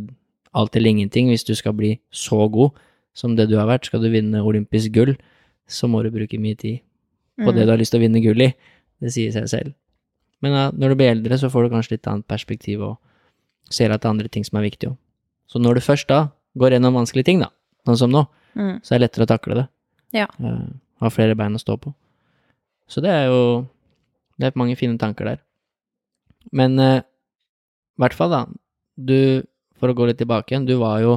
alt eller ingenting hvis du skal bli så god som det du har vært. Skal du vinne olympisk gull, så må du bruke mye tid på mm. det du har lyst til å vinne gull i. Det sier seg selv. Men ja, når du blir eldre, så får du kanskje litt annet perspektiv og ser at det er andre ting som er viktige òg. Så når du først da går gjennom vanskelige ting, da, sånn som nå, mm. så er det lettere å takle det. Ja. Uh, ha flere bein å stå på. Så det er jo Det er mange fine tanker der. Men eh, i hvert fall, da. Du, for å gå litt tilbake igjen, du var jo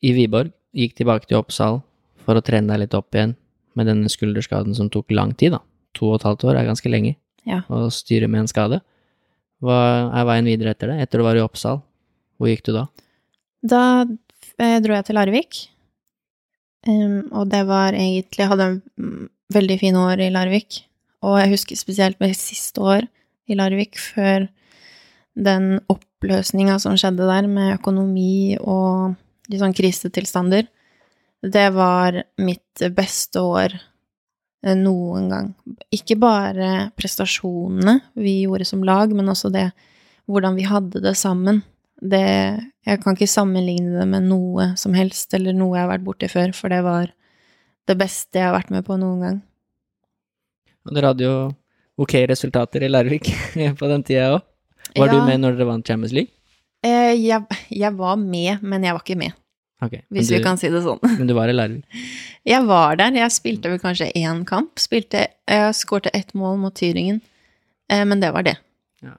i Viborg, gikk tilbake til Oppsal for å trene deg litt opp igjen med denne skulderskaden som tok lang tid, da. To og et halvt år er ganske lenge ja. og styre med en skade. Hva er veien videre etter det? Etter du var i Oppsal, hvor gikk du da? Da eh, dro jeg til Larvik, um, og det var egentlig Jeg hadde en veldig fine år i Larvik. Og jeg husker spesielt mitt siste år i Larvik, før den oppløsninga som skjedde der, med økonomi og litt sånn krisetilstander. Det var mitt beste år noen gang. Ikke bare prestasjonene vi gjorde som lag, men også det hvordan vi hadde det sammen. Det Jeg kan ikke sammenligne det med noe som helst, eller noe jeg har vært borti før, for det var det beste jeg har vært med på noen gang. Og dere hadde jo ok resultater i Larvik [LAUGHS] på den tida òg. Var ja. du med når dere vant Champions League? Eh, jeg, jeg, var med, men jeg var ikke med. Okay, hvis du, vi kan si det sånn. Men du var i lærer? [LAUGHS] Jeg var der. Jeg spilte vel kanskje én kamp. Spilte, jeg skårte ett mål mot Tyringen, eh, men det var det. Ja.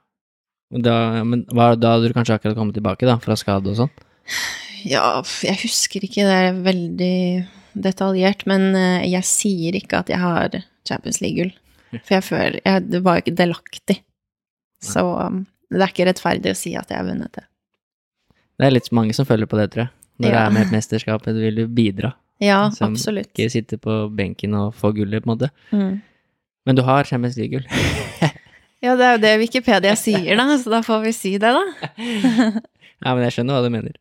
Da, men var, da hadde du kanskje akkurat kommet tilbake, da, fra skade og sånn? [SIGHS] Ja, jeg husker ikke. Det er veldig detaljert, men eh, jeg sier ikke at jeg har Champions League-gull. For jeg føler jeg, Det var jo ikke delaktig. Så um, det er ikke rettferdig å si at jeg har vunnet det. Det er litt mange som følger på det, tror jeg. Når ja. det er med et mesterskap, du vil du bidra. Ja, som absolutt. Ikke sitte på benken og få gullet, på en måte. Mm. Men du har Champions League-gull. [LAUGHS] ja, det er jo det Wikipedia sier, da, så da får vi si det, da. [LAUGHS] ja, men jeg skjønner hva du mener.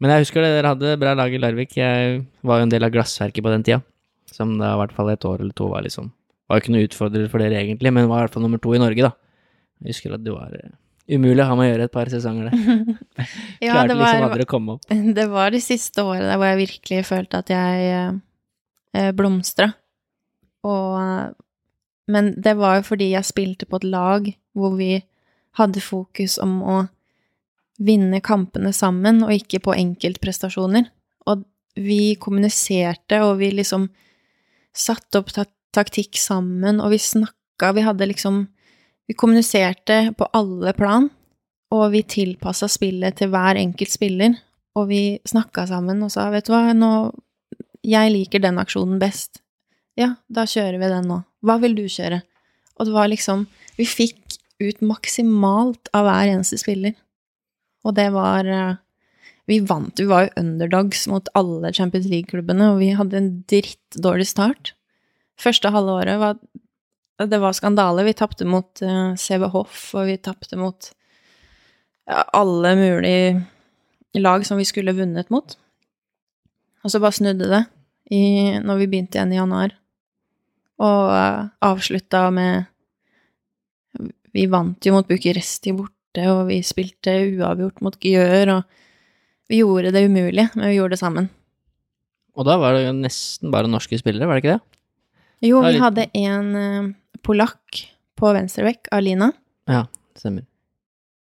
Men jeg husker det, dere hadde bra lag i Larvik. Jeg var jo en del av glassverket på den tida. Som da i hvert fall et år eller to var liksom Var jo ikke noe utfordrer for dere egentlig, men var i hvert fall nummer to i Norge, da. Jeg husker at du var uh, umulig å ha med å gjøre et par sesonger der. [LAUGHS] ja, Klarte det var, liksom aldri å komme opp. [LAUGHS] Det var de siste årene hvor jeg virkelig følte at jeg uh, eh, blomstra. Og Men det var jo fordi jeg spilte på et lag hvor vi hadde fokus om å vinne kampene sammen, og ikke på enkeltprestasjoner. Og vi kommuniserte, og vi liksom satte opp taktikk sammen, og vi snakka, vi hadde liksom Vi kommuniserte på alle plan, og vi tilpassa spillet til hver enkelt spiller, og vi snakka sammen og sa, vet du hva, nå Jeg liker den aksjonen best. Ja, da kjører vi den nå. Hva vil du kjøre? Og det var liksom Vi fikk ut maksimalt av hver eneste spiller. Og det var eh, Vi vant, vi var jo underdogs mot alle Champions League-klubbene, og vi hadde en drittdårlig start. Første halve året var Det var skandale. Vi tapte mot uh, CB Hoff, og vi tapte mot ja, alle mulige lag som vi skulle vunnet mot. Og så bare snudde det i, når vi begynte igjen i januar, og uh, avslutta med Vi vant jo mot Bucuresti borte, og vi spilte uavgjort mot Gjør, og vi gjorde det umulige, men vi gjorde det sammen. Og da var det jo nesten bare norske spillere, var det ikke det? Jo, vi hadde en uh, polakk på venstrebekk, Alina, Ja, stemmer.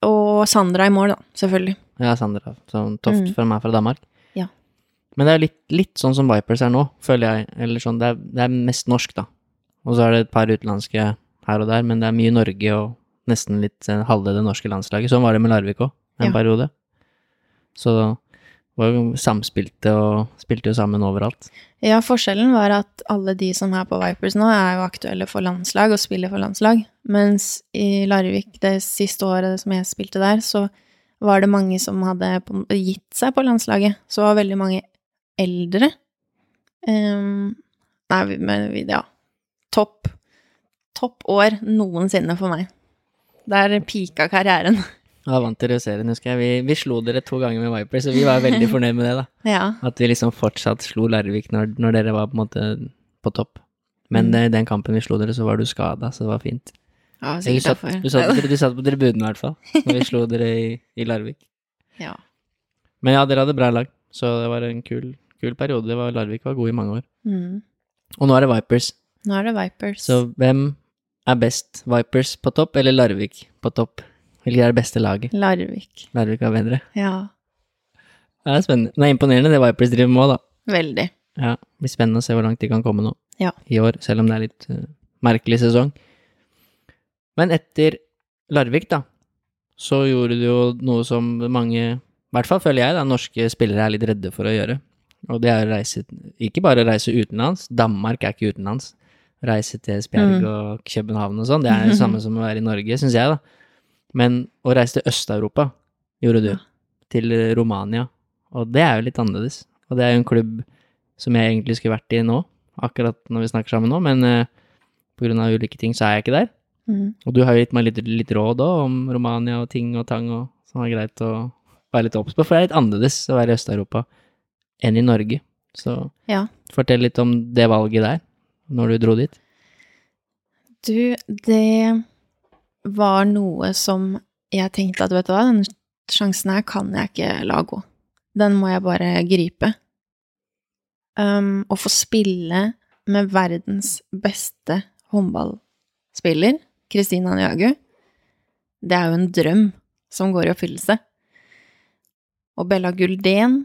og Sandra i mål, da, selvfølgelig. Ja, Sandra, sånn Toft Mm. fra meg fra Danmark. Ja. Men det er litt, litt sånn som Vipers er nå, føler jeg. Eller sånn, det er, det er mest norsk, da. Og så er det et par utenlandske her og der, men det er mye Norge og nesten litt eh, halve det norske landslaget. Sånn var det med Larvik òg, en Ja. periode. Så var jo samspilte og spilte jo sammen overalt. Ja, forskjellen var at alle de som er på Vipers nå, er jo aktuelle for landslag og spiller for landslag. Mens i Larvik, det siste året som jeg spilte der, så var det mange som hadde gitt seg på landslaget. Så var veldig mange eldre. um, nei, men ja. Topp. Topp år noensinne for meg. Der pika karrieren. Ja, vant til serien, husker jeg. Vi, vi slo dere to ganger med Vipers, så vi var veldig fornøyd med det, da. [LAUGHS] Ja. At vi liksom fortsatt slo Larvik når, når dere var på en måte på topp. Men Mm. eh, den kampen vi slo dere, så var du skada, så det var fint. ja Du sikkert satt, derfor. du, satt, [LAUGHS] på- du satt på tribunen i hvert fall, når vi slo dere i, i Larvik. Ja. Men ja, dere hadde bra lag, så det var en kul, kul periode. Det var, Larvik var god i mange år. Mm. Og nå er det Vipers, Nå er det Vipers. så hvem er best? Vipers på topp eller Larvik på topp? Hvilket er det beste laget? Larvik. Larvik var bedre. Ja. Det er spennende. Det er imponerende det Vipers driver med òg, da. Veldig. Ja, det blir spennende å se hvor langt de kan komme nå Ja. i år, selv om det er litt uh, merkelig sesong. Men etter Larvik, da, så gjorde du jo noe som mange, i hvert fall føler jeg, da, norske spillere er litt redde for å gjøre. Og det er å reise, ikke bare reise utenlands, Danmark er ikke utenlands. Reise til Spjerg Mm. og København og sånn, det er det [LAUGHS] samme som å være i Norge, syns jeg, da. Men å reise til Øst-Europa gjorde du, Ja. til Romania, og det er jo litt annerledes. Og det er jo en klubb som jeg egentlig skulle vært i nå, akkurat når vi snakker sammen nå, men uh, på grunn av ulike ting så er jeg ikke der. Mm. Og du har jo gitt meg litt, litt råd òg om Romania og ting og tang og som er greit å være litt obs på, for det er litt annerledes å være i Øst-Europa enn i Norge. Så Ja. fortell litt om det valget der, når du dro dit. Du, det var noe som jeg tenkte at, vet du hva, den sjansen her kan jeg ikke la gå. Den må jeg bare gripe. Um, å få spille med verdens beste håndballspiller, Kristina Njagu, det er jo en drøm som går i oppfyllelse. Og Bella Guldén.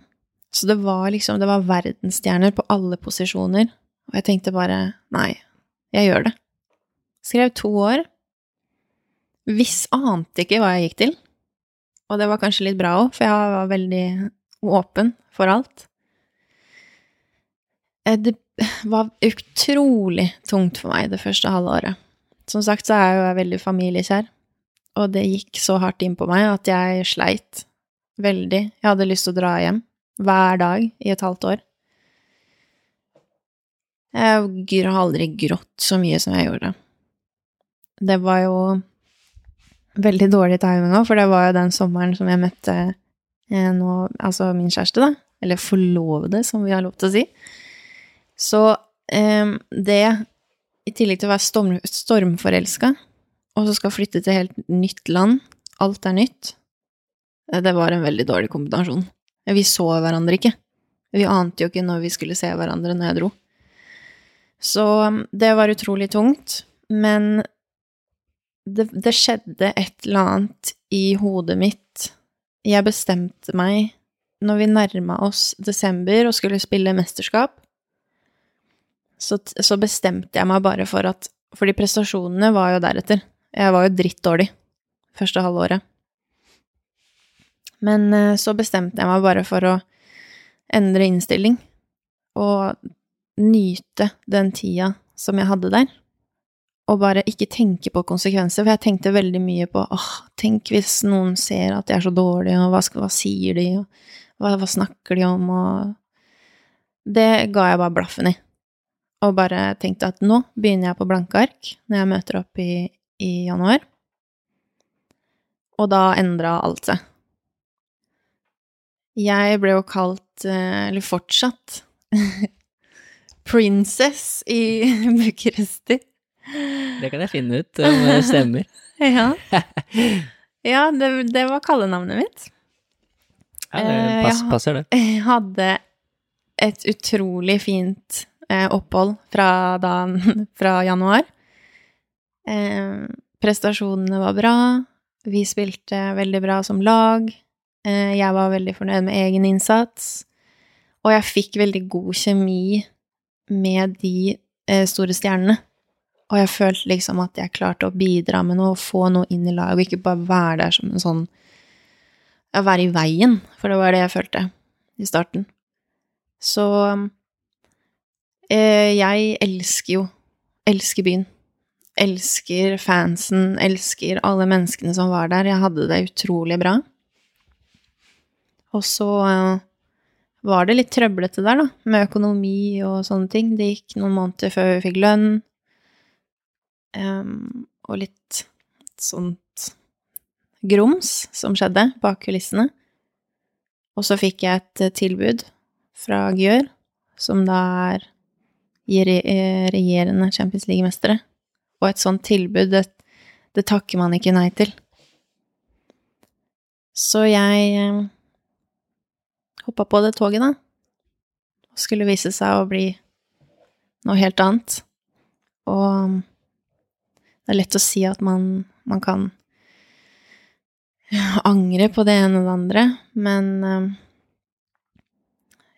Så det var liksom, det var verdensstjerner på alle posisjoner. Og jeg tenkte bare, nei, jeg gjør det. Skrev to år. Viss ante ikke hva jeg gikk til. Og det var kanskje litt bra òg, for jeg var veldig åpen for alt. Eh, Det var utrolig tungt for meg det første halve året. Som sagt så er jeg jo veldig familiekjær, og det gikk så hardt inn på meg at jeg sleit veldig. Jeg hadde lyst til å dra hjem hver dag i et halvt år. Jeg har aldri grått så mye som jeg gjorde. Det var jo veldig dårlig timing òg, for det var jo den sommeren som jeg møtte eh, nå, altså min kjæreste, da. Eller forlovede, som vi har lov til å si. Så eh, det, i tillegg til å være storm, stormforelska, og så skal flytte til helt nytt land, alt er nytt, eh, det var en veldig dårlig kombinasjon. Vi så hverandre ikke. Vi ante jo ikke når vi skulle se hverandre når jeg dro. Så um, det var utrolig tungt, men det, det skjedde et eller annet i hodet mitt. Jeg bestemte meg når vi nærma oss desember og skulle spille mesterskap, så, så bestemte jeg meg bare for at Fordi prestasjonene var jo deretter. Jeg var jo drittdårlig første halvåret. Men eh, så bestemte jeg meg bare for å endre innstilling og nyte den tida som jeg hadde der. Og bare ikke tenke på konsekvenser, for jeg tenkte veldig mye på åh, tenk hvis noen ser at jeg er så dårlig, og hva, hva sier de, og hva, hva snakker de om, og Det ga jeg bare blaffen i. Og bare tenkte at nå begynner jeg på blanke ark når jeg møter opp i, i januar. Og da endra alt seg. Jeg ble jo kalt, eh, eller fortsatt, [LAUGHS] princess i Bucuresti. Det kan jeg finne ut om det stemmer. [LAUGHS] Ja. [LAUGHS] Ja, det, det var kallenavnet mitt. Ja, det Eh, pass, passer det. [LAUGHS] Jeg hadde et utrolig fint eh, opphold fra, da, fra januar. Eh, prestasjonene var bra. Vi spilte veldig bra som lag. Eh, jeg var veldig fornøyd med egen innsats. Og jeg fikk veldig god kjemi med de eh, store stjernene. Og jeg følte liksom at jeg klarte å bidra med noe, få noe inn i laget, og ikke bare være der som en sånn ja, være i veien, for det var det jeg følte i starten. Så eh, jeg elsker jo Elsker byen. Elsker fansen, elsker alle menneskene som var der. Jeg hadde det utrolig bra. Og så eh, var det litt trøblete der, da, med økonomi og sånne ting. Det gikk noen måneder før vi fikk lønn, em, og litt sånt grums som skjedde bak kulissene. Og så fikk jeg et eh, tilbud fra Gjør, som da er eh, regjerende Champions League-mestere. Og et sånt tilbud, det, det takker man ikke nei til. Så jeg eh, hoppa på det toget, da. Og skulle vise seg å bli noe helt annet. Og det er lett å si at man, man kan angre på det ene og det andre, men eh,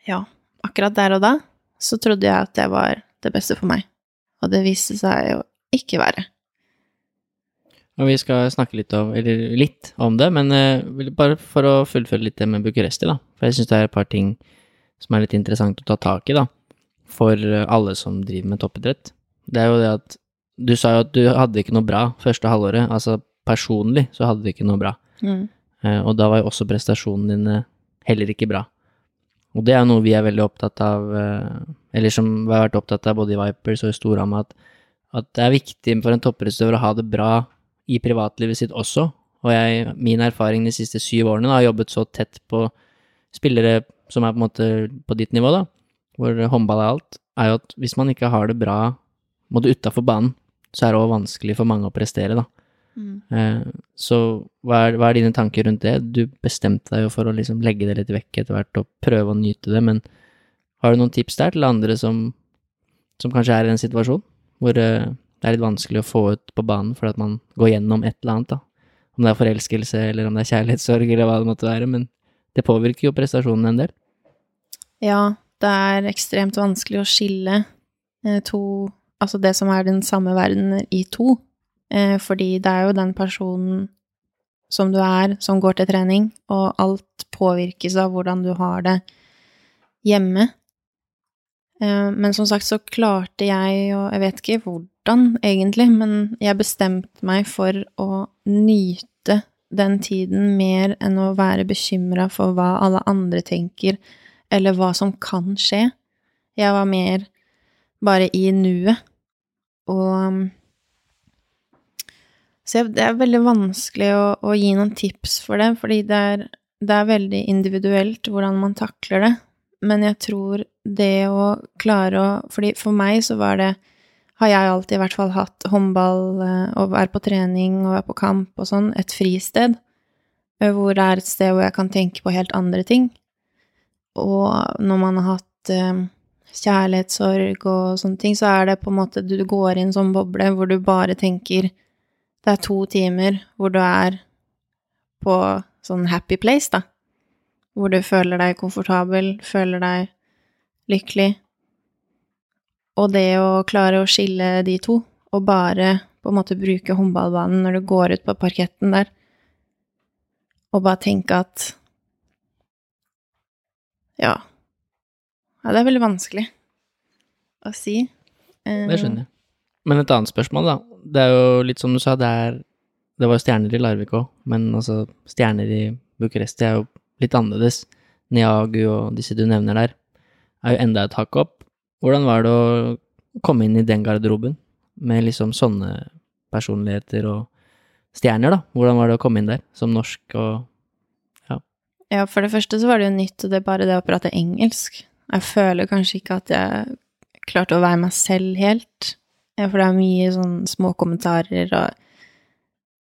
ja, akkurat der og da så trodde jeg at det var det beste for meg, og det viste seg å ikke være. Og vi skal snakke litt om, litt om det, men eh, bare for å fullføre litt det med Bucuresti, da. For jeg syns det er et par ting som er litt interessant å ta tak i, da. For alle som driver med toppidrett. Det er jo det at Du sa jo at du hadde ikke noe bra første halvåret. Altså personlig så hadde du ikke noe bra. Mm. Eh, Og da var jo også prestasjonene dine heller ikke bra. Og det er noe vi er veldig opptatt av, eh, eller som vi har vært opptatt av både i Vipers og i Storhamar, at, at det er viktig for en toppidrettsutøver å ha det bra i privatlivet sitt også. Og jeg, min erfaring de siste syv årene da, har jobbet så tett på spillere som er på en måte på ditt nivå, da, hvor håndball er alt, er jo at hvis man ikke har det bra måtte utafor banen, så er det også vanskelig for mange å prestere, da. Mm. Eh, Så hva er, hva er dine tanker rundt det? Du bestemte deg jo for å liksom legge det litt vekk etter hvert og prøve å nyte det, men har du noen tips der til andre som, som kanskje er i en situasjon hvor eh, det er litt vanskelig å få ut på banen fordi at man går gjennom et eller annet, da? Om det er forelskelse, eller om det er kjærlighetssorg, eller hva det måtte være, men det påvirker jo prestasjonen en del. Ja, det er ekstremt vanskelig å skille eh, to Altså det som er den samme verden, i to. Eh, fordi det er jo den personen som du er, som går til trening, og alt påvirkes av hvordan du har det hjemme. Eh, men som sagt så klarte jeg, og jeg vet ikke hvordan egentlig, men jeg bestemte meg for å nyte den tiden mer enn å være bekymra for hva alle andre tenker, eller hva som kan skje. Jeg var mer bare i nuet. Og um, Så det er veldig vanskelig å, å gi noen tips for det, fordi det er, det er veldig individuelt hvordan man takler det. Men jeg tror det å klare å Fordi for meg så var det Har jeg alltid i hvert fall hatt håndball, og å være på trening og være på kamp og sånn, et fristed. eh, Hvor det er et sted hvor jeg kan tenke på helt andre ting. Og når man har hatt eh, kjærlighetssorg og sånne ting, så er det på en måte Du går i en sånn boble hvor du bare tenker Det er to timer hvor du er på sånn happy place, da. Hvor du føler deg komfortabel, føler deg lykkelig. Og det å klare å skille de to, og bare på en måte bruke håndballbanen når du går ut på parketten der, og bare tenke at Ja. Ja, det er veldig vanskelig å si. Det skjønner jeg. Men et annet spørsmål, da. Det er jo litt som du sa, det er Det var jo stjerner i Larvik òg, men altså stjerner i Bucuresti er jo litt annerledes. Niagu og disse du nevner der, er jo enda et hakk opp. Hvordan var det å komme inn i den garderoben med liksom sånne personligheter og stjerner, da? Hvordan var det å komme inn der som norsk og ja. Ja, for det første så var det jo nytt, og det er bare det å prate engelsk. Jeg føler kanskje ikke at jeg klarte å være meg selv helt. For det er mye sånn små kommentarer og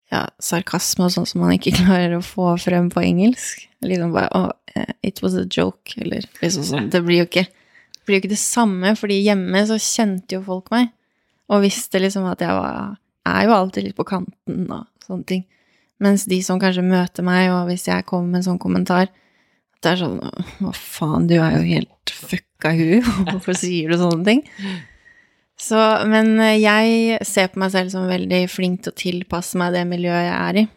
ja, sarkasme og sånn som man ikke [LAUGHS] klarer å få frem på engelsk. Liksom bare oh, it was a joke, eller liksom sånn. Det blir jo ikke, det blir ikke det samme, fordi hjemme så kjente jo folk meg, og visste liksom at jeg var er jo alltid litt på kanten og sånne ting. Mens de som kanskje møter meg, og hvis jeg kommer med en sånn kommentar Det er sånn Hva faen, du er jo helt fucka i huet. [LAUGHS] Hvorfor sier du sånne ting? Så, men jeg ser på meg selv som veldig flink til å tilpasse meg det miljøet jeg er i.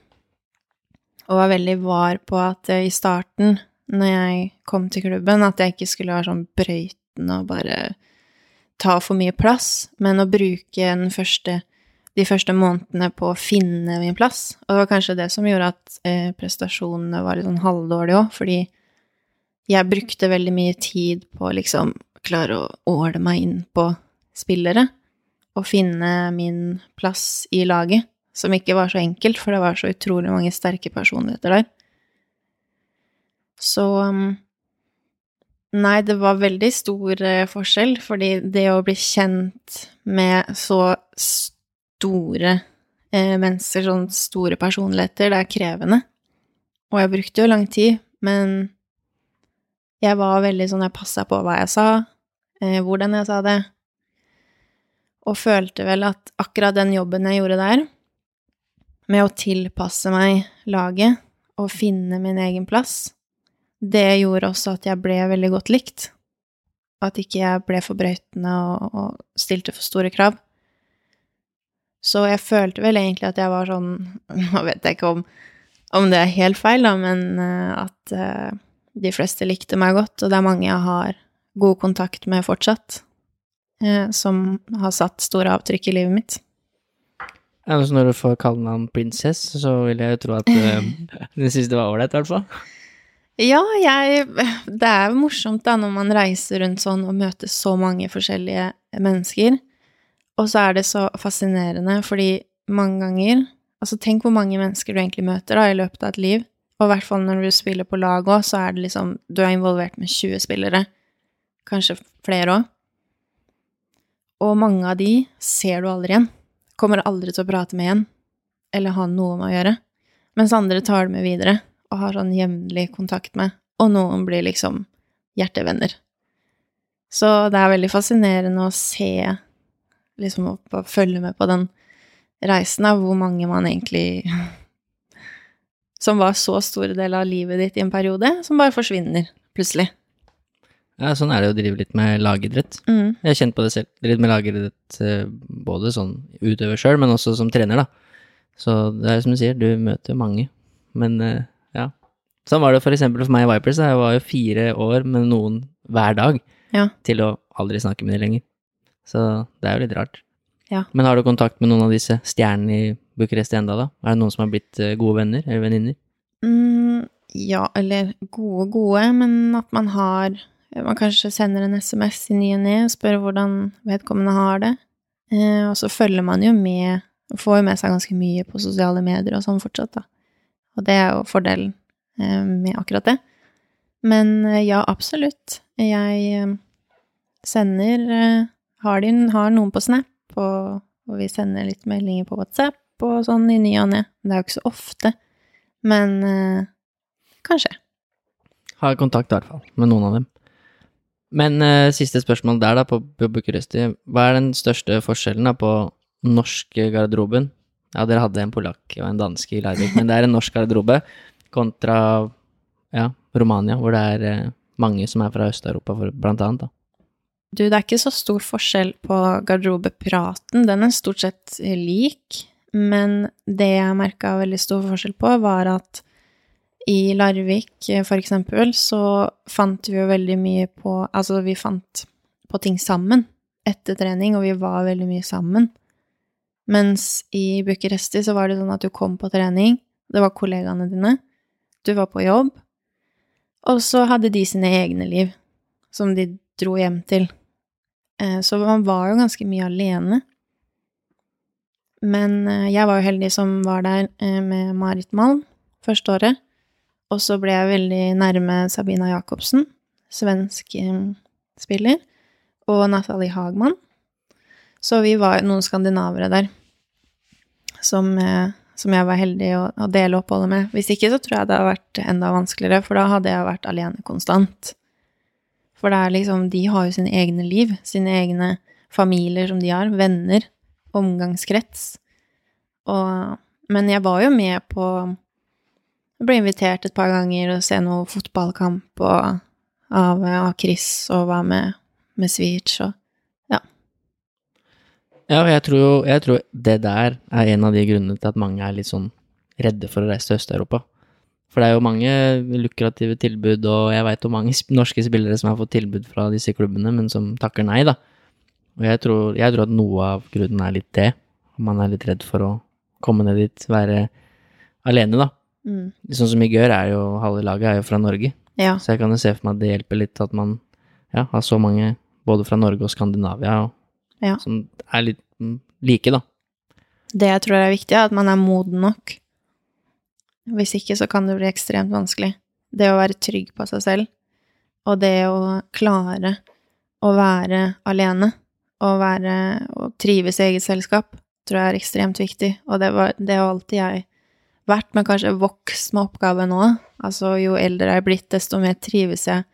Og var veldig var på at i starten, når jeg kom til klubben, at jeg ikke skulle være sånn brøytende og bare ta for mye plass, men å bruke første de første månedene på å finne min plass. Og det var kanskje det som gjorde at eh, prestasjonene var litt sånn halvdårlige òg, fordi jeg brukte veldig mye tid på å liksom klare å åle meg inn på spillere og finne min plass i laget, som ikke var så enkelt, for det var så utrolig mange sterke personligheter der. Så um, Nei, det var veldig stor eh, forskjell, fordi det å bli kjent med så store eh, mennesker, sånn store personligheter, det er krevende. Og jeg brukte jo lang tid, men jeg var veldig sånn Jeg passa på hva jeg sa, eh, hvordan jeg sa det, og følte vel at akkurat den jobben jeg gjorde der, med å tilpasse meg laget og finne min egen plass, det gjorde også at jeg ble veldig godt likt. At ikke jeg ble for brøytende og, og stilte for store krav. Så jeg følte vel egentlig at jeg var sånn [LAUGHS] Nå vet jeg ikke om, om det er helt feil, da, men uh, at uh, de fleste likte meg godt, og det er mange jeg har god kontakt med fortsatt, eh, som har satt store avtrykk i livet mitt. Ja, så Når du får kallenavn Princess, så vil jeg jo tro at [LAUGHS] du syns det var ålreit, i hvert fall. Ja, jeg Det er morsomt da når man reiser rundt sånn og møter så mange forskjellige mennesker. Og så er det så fascinerende, fordi mange ganger Altså, tenk hvor mange mennesker du egentlig møter da, i løpet av et liv. Og i hvert fall når du spiller på lag òg, så er det liksom Du er involvert med 20 spillere. Kanskje flere òg. Og mange av de ser du aldri igjen. Kommer aldri til å prate med igjen. Eller ha noe med å gjøre. Mens andre tar det med videre og har sånn jevnlig kontakt med. Og noen blir liksom hjertevenner. Så det er veldig fascinerende å se liksom å følge med på den reisen av hvor mange man egentlig Som var så store deler av livet ditt i en periode, som bare forsvinner plutselig. Ja, sånn er det å drive litt med lagidrett. Mm. Jeg har kjent på det selv. Litt med lagidrett eh, både sånn utøver sjøl, men også som trener, da. Så det er som du sier, du møter mange. Men eh, ja. Sånn var det for eksempel for meg i Vipers. Jeg var jo fire år med noen hver dag Ja. til å aldri snakke med dem lenger. Så det er jo litt rart. Ja. Men har du kontakt med noen av disse stjernene i Bucuresti enda, da? Er det noen som har blitt eh, gode venner eller venninner? Mm, ja, eller gode, gode, men at man har Man kanskje sender en SMS i ny og ne og spør hvordan vedkommende har det. Eh, og så følger man jo med, får jo med seg ganske mye på sosiale medier og sånn fortsatt, da. Og det er jo fordelen eh, med akkurat det. Men eh, ja, absolutt. Jeg eh, sender har, de, har noen på Snap, og, og vi sender litt meldinger på WhatsApp og sånn i ny og ne. Det er jo ikke så ofte. Men eh, kanskje. Har kontakt i hvert fall med noen av dem. Men eh, siste spørsmål der, da, på, på Bucuresti. Hva er den største forskjellen da på norske garderoben? Ja, dere hadde en polakk og en danske i Larvik, men det er en norsk garderobe kontra ja, Romania, hvor det er eh, mange som er fra Øst-Europa, blant annet. da. Du, det er ikke så stor forskjell på garderobepraten. Den er stort sett lik. Men det jeg merka veldig stor forskjell på, var at i Larvik, for eksempel, så fant vi jo veldig mye på Altså, vi fant på ting sammen etter trening, og vi var veldig mye sammen. Mens i Bucuresti så var det sånn at du kom på trening, det var kollegaene dine, du var på jobb, og så hadde de sine egne liv, som de dro hjem til. Eh, så man var jo ganske mye alene. Men eh, jeg var jo heldig som var der eh, med Marit Malm første året. Og så ble jeg veldig nærme Sabina Jacobsen, svensk spiller, og Nathalie Hagman. Så vi var noen skandinavere der som, som jeg var heldig å, å, dele oppholdet med. Hvis ikke så tror jeg det hadde vært enda vanskeligere, for da hadde jeg vært alene konstant. For det er liksom De har jo sine egne liv, sine egne familier som de har, venner, omgangskrets. Og Men jeg var jo med på Jeg ble invitert et par ganger og se noe fotballkamp og, av, av Chris og var med med Switch og Ja. Ja, jeg tror jo Jeg tror det der er en av de grunnene til at mange er litt sånn redde for å reise til Øst-Europa. For det er jo mange lukrative tilbud, og jeg veit jo mange norske spillere som har fått tilbud fra disse klubbene, men som takker nei, da. Og jeg tror, jeg tror at noe av grunnen er litt det. Man er litt redd for å komme ned dit, være alene, da. Mm. Sånn som i Gør er jo halve laget er jo fra Norge. Ja. Så jeg kan jo se for meg at det hjelper litt at man ja, har så mange både fra Norge og Skandinavia og, ja. som er litt mm, like, da. Det jeg tror er viktig, er at man er moden nok hvis ikke så kan det bli ekstremt vanskelig. Det å være trygg på seg selv, og det å klare å være alene og være og trives i eget selskap, tror jeg er ekstremt viktig. Og det, var, det har alltid jeg vært, men kanskje vokst med oppgaven nå. Altså, jo eldre jeg er blitt, desto mer trives jeg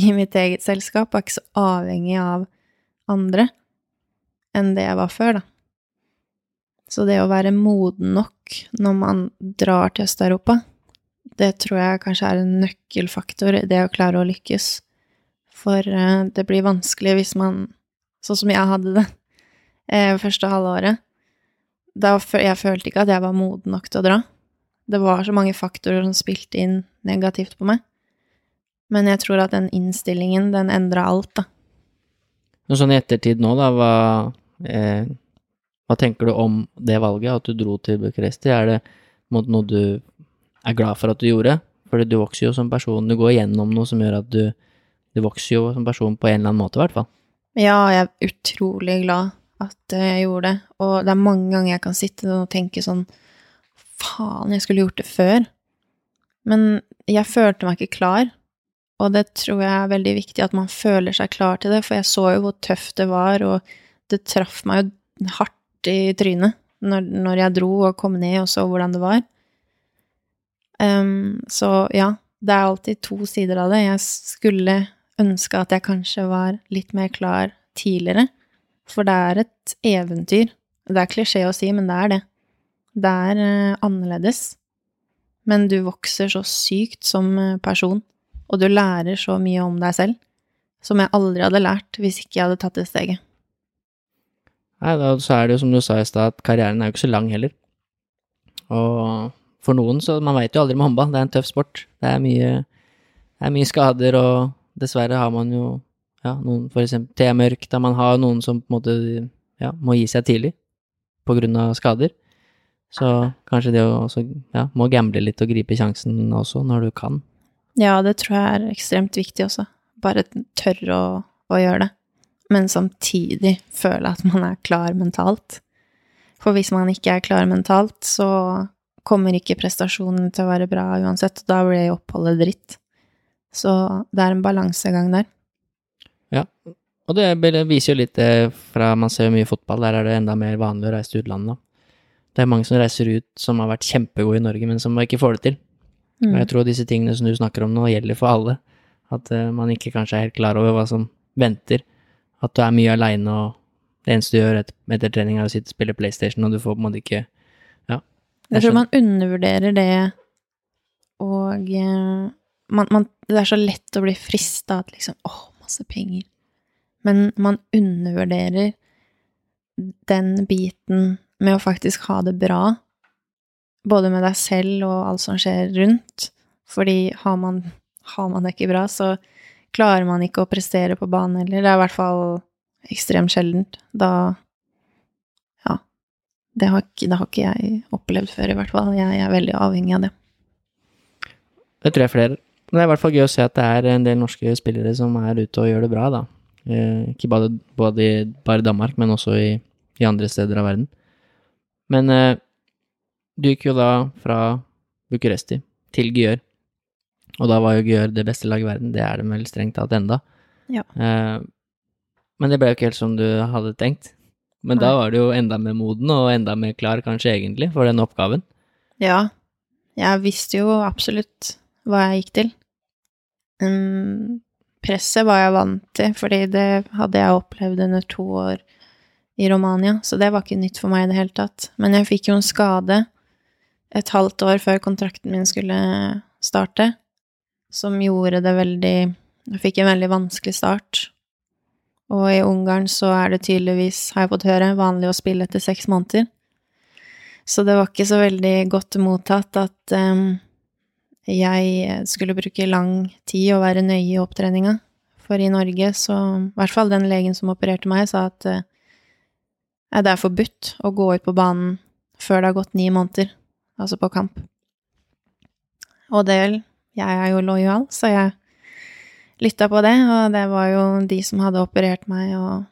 i mitt eget selskap, og er ikke så avhengig av andre enn det jeg var før, da. Så det å være moden nok når man drar til Øst-Europa, det tror jeg kanskje er en nøkkelfaktor i det å klare å lykkes. For eh, det blir vanskelig hvis man, sånn som jeg hadde det [LAUGHS] eh, første halvåret da Jeg følte ikke at jeg var moden nok til å dra. Det var så mange faktorer som spilte inn negativt på meg. Men jeg tror at den innstillingen, den endra alt, da. Sånn i ettertid nå, da, hva eh, hva tenker du om det valget, at du dro til Bucuresti? Er det noe du er glad for at du gjorde? Fordi du vokser jo som person, du går gjennom noe som gjør at du, du vokser jo som person på en eller annen måte, i hvert fall. Ja, jeg er utrolig glad at jeg gjorde det, og det er mange ganger jeg kan sitte og tenke sånn Faen, jeg skulle gjort det før. Men jeg følte meg ikke klar, og det tror jeg er veldig viktig at man føler seg klar til det, for jeg så jo hvor tøft det var, og det traff meg jo hardt i trynet når, når, jeg dro og kom ned og så hvordan det var. Um, så ja, det er alltid to sider av det. Jeg skulle ønske at jeg kanskje var litt mer klar tidligere, for det er et eventyr. Det er klisjé å si, men det er det. Det er uh, annerledes. Men du vokser så sykt som eh, person, og du lærer så mye om deg selv som jeg aldri hadde lært hvis ikke jeg hadde tatt det steget. Nei, da, så er det jo som du sa i stad, at karrieren er jo ikke så lang heller. Og for noen, så man veit jo aldri med håndball, det er en tøff sport. Det er mye, det er mye skader, og dessverre har man jo ja, noen for eksempel T-mørk, da man har noen som på en måte ja, må gi seg tidlig på grunn av skader. Så kanskje det å også, ja, må gamble litt og gripe sjansen også, når du kan. Ja, det tror jeg er ekstremt viktig også. Bare tørre å, å gjøre det men samtidig føle at man er klar mentalt. For hvis man ikke er klar mentalt, så kommer ikke prestasjonen til å være bra uansett, og da blir oppholdet dritt. Så det er en balansegang der. Ja, og det viser jo litt fra Man ser jo mye fotball, der er det enda mer vanlig å reise til utlandet. Det er mange som reiser ut som har vært kjempegode i Norge, men som ikke får det til. Mm. Og jeg tror disse tingene som du snakker om nå, gjelder for alle. At uh, man ikke kanskje er helt klar over hva som venter. At du er mye aleine, og det eneste du gjør etter trening, er å sitte og spille PlayStation, og du får på en måte ikke Ja. Jeg tror man undervurderer det, og eh, man, man, Det er så lett å bli frista at liksom Å, masse penger. men man undervurderer den biten med å faktisk ha det bra, både med deg selv og alt som skjer rundt. Fordi har man, har man det ikke bra, så klarer man ikke å prestere på banen heller. Det er i hvert fall ekstremt sjeldent. Da Ja. Det har, ikke, det har ikke jeg opplevd før, i hvert fall. Jeg er veldig avhengig av det. Det tror jeg flere. Men det er i hvert fall gøy å se at det er en del norske spillere som er ute og gjør det bra, da. Eh, ikke bare, både i, bare Danmark, men også i, i, andre steder av verden. Men eh, du gikk jo da fra Bucuresti til Gyør. Og da var jo Gjør det beste laget i verden. Det er det vel strengt tatt enda. Ja. Eh, men det ble jo ikke helt som du hadde tenkt. Men Nei. da var du jo enda mer moden og enda mer klar, kanskje, egentlig, for den oppgaven. Ja. Jeg visste jo absolutt hva jeg gikk til. Um, presset var jeg vant til, fordi det hadde jeg opplevd under to år i Romania, så det var ikke nytt for meg i det hele tatt. Men jeg fikk jo en skade et halvt år før kontrakten min skulle starte, som gjorde det veldig fikk en veldig vanskelig start. Og i Ungarn så er det tydeligvis, har jeg fått høre, vanlig å spille etter seks måneder. Så det var ikke så veldig godt mottatt at um, jeg skulle bruke lang tid og være nøye i opptreninga. For i Norge så I hvert fall den legen som opererte meg, sa at uh, det er forbudt å gå ut på banen før det har gått ni måneder, altså på kamp. Og det Jeg er jo lojal, så jeg lytta på det, og det var jo de som hadde operert meg, og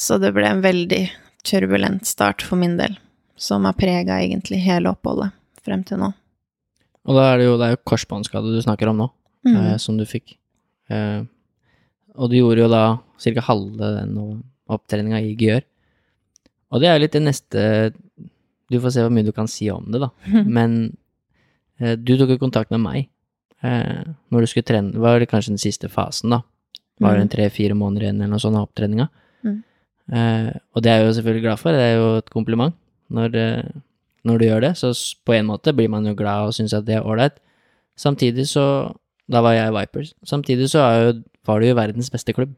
Så det ble en veldig turbulent start for min del, som har prega egentlig hele oppholdet frem til nå. Og da er det jo, det er jo korsbåndskade du snakker om nå, mm. eh, som du fikk. Eh, og du gjorde jo da ca. halve den opptreninga i Gjør. Og det er jo litt det neste Du får se hvor mye du kan si om det, da. [LAUGHS] Men eh, du tok jo kontakt med meg eh, når du skulle trene. var Det kanskje den siste fasen, da. Var det en mm. tre-fire måneder igjen eller noe sånt av opptreninga. Mm. Eh, og det er jeg jo selvfølgelig glad for. Det er jo et kompliment når, eh, når du gjør det. Så på en måte blir man jo glad og syns at det er ålreit. Samtidig så Da var jeg Vipers. Samtidig så jo, var det jo verdens beste klubb.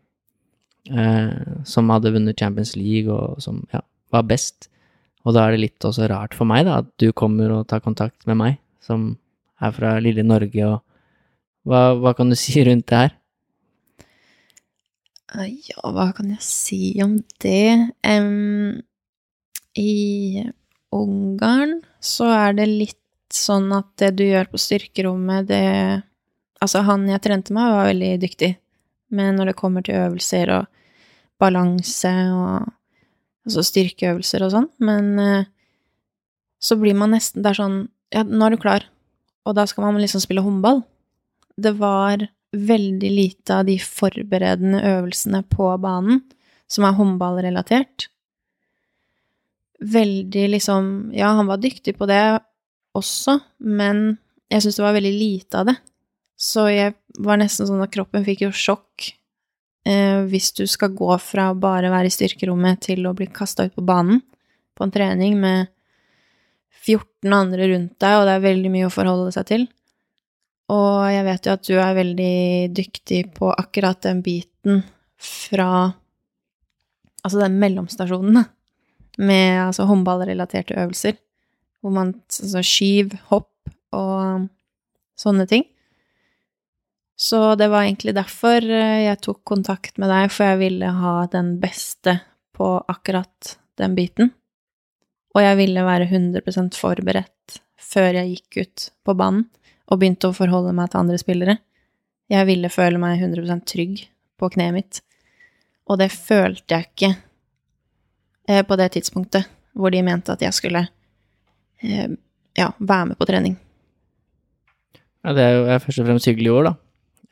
Eh, som hadde vunnet Champions League og som ja, var best. Og da er det litt også rart for meg, da, at du kommer og tar kontakt med meg, som er fra lille Norge, og hva, hva kan du [LAUGHS] si rundt det her? Ja, hva kan jeg si om det? Um, I Ungarn så er det litt sånn at det du gjør på styrkerommet, det Altså, han jeg trente med, var veldig dyktig, men når det kommer til øvelser og balanse og altså styrkeøvelser og sånn, men uh, så blir man nesten Det er sånn Ja, nå er du klar, og da skal man liksom spille håndball. Det var veldig lite av de forberedende øvelsene på banen som er håndballrelatert veldig liksom Ja, han var dyktig på det også, men jeg syns det var veldig lite av det. Så jeg var nesten sånn at kroppen fikk jo sjokk eh, hvis du skal gå fra å bare være i styrkerommet til å bli kasta ut på banen på en trening med 14 andre rundt deg, og det er veldig mye å forholde seg til. Og jeg vet jo at du er veldig dyktig på akkurat den biten fra Altså den mellomstasjonen, med altså, håndballrelaterte øvelser. Hvor man altså, skyv, hopp og sånne ting. Så det var egentlig derfor eh, jeg tok kontakt med deg, for jeg ville ha den beste på akkurat den biten. Og jeg ville være 100% forberedt før jeg gikk ut på banen og begynte å forholde meg til andre spillere. Jeg ville føle meg 100% trygg på kneet mitt, og det følte jeg ikke eh, på det tidspunktet hvor de mente at jeg skulle eh, ja, være med på trening. Ja, det er jo først og fremst hyggelige ord, da.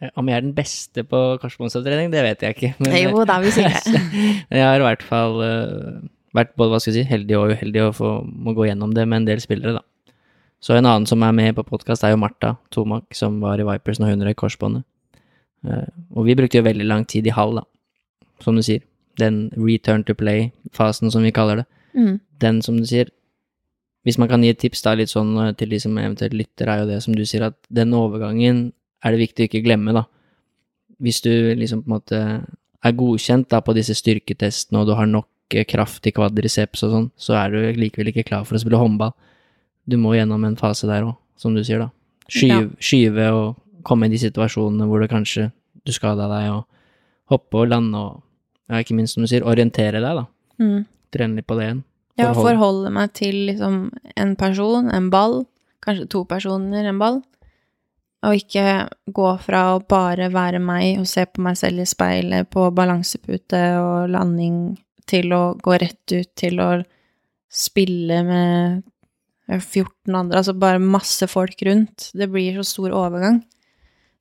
Eh, om jeg er den beste på korsbåndsavtrening, det vet jeg ikke. Men, jo, da vil vi si det. [LAUGHS] jeg har i hvert fall uh, vært både hva skal jeg si, heldig og uheldig å få må gå gjennom det med en del spillere, da. Så en annen som er med på podkast, er jo Martha Tomak, som var i Vipers når hun røyk korsbåndet. Uh, og vi brukte jo veldig lang tid i hall, da, som du sier den return to play-fasen, som vi kaller det, mm. den som du sier Hvis man kan gi et tips da, litt sånn eh, til de som eventuelt lytter, er jo det som du sier, at den overgangen er det viktig å ikke glemme, da. hvis du liksom på en måte er godkjent da på disse styrketestene, og du har nok eh, kraft i kvadriceps og sånn, så er du likevel ikke klar for å spille håndball. Du må gjennom en fase der òg, som du sier, da. Skyve, skyve og komme i de situasjonene hvor det kanskje du skada deg, og hoppe og lande og ja, ikke minst som du sier, orientere deg, da. Mm. Trene litt på det igjen. Ja, forholde meg til liksom en person, en ball, kanskje to personer, en ball. Og ikke gå fra å bare være meg og se på meg selv i speilet på balansepute og landing, til å gå rett ut til å spille med 14 andre, altså bare masse folk rundt. Det blir så stor overgang.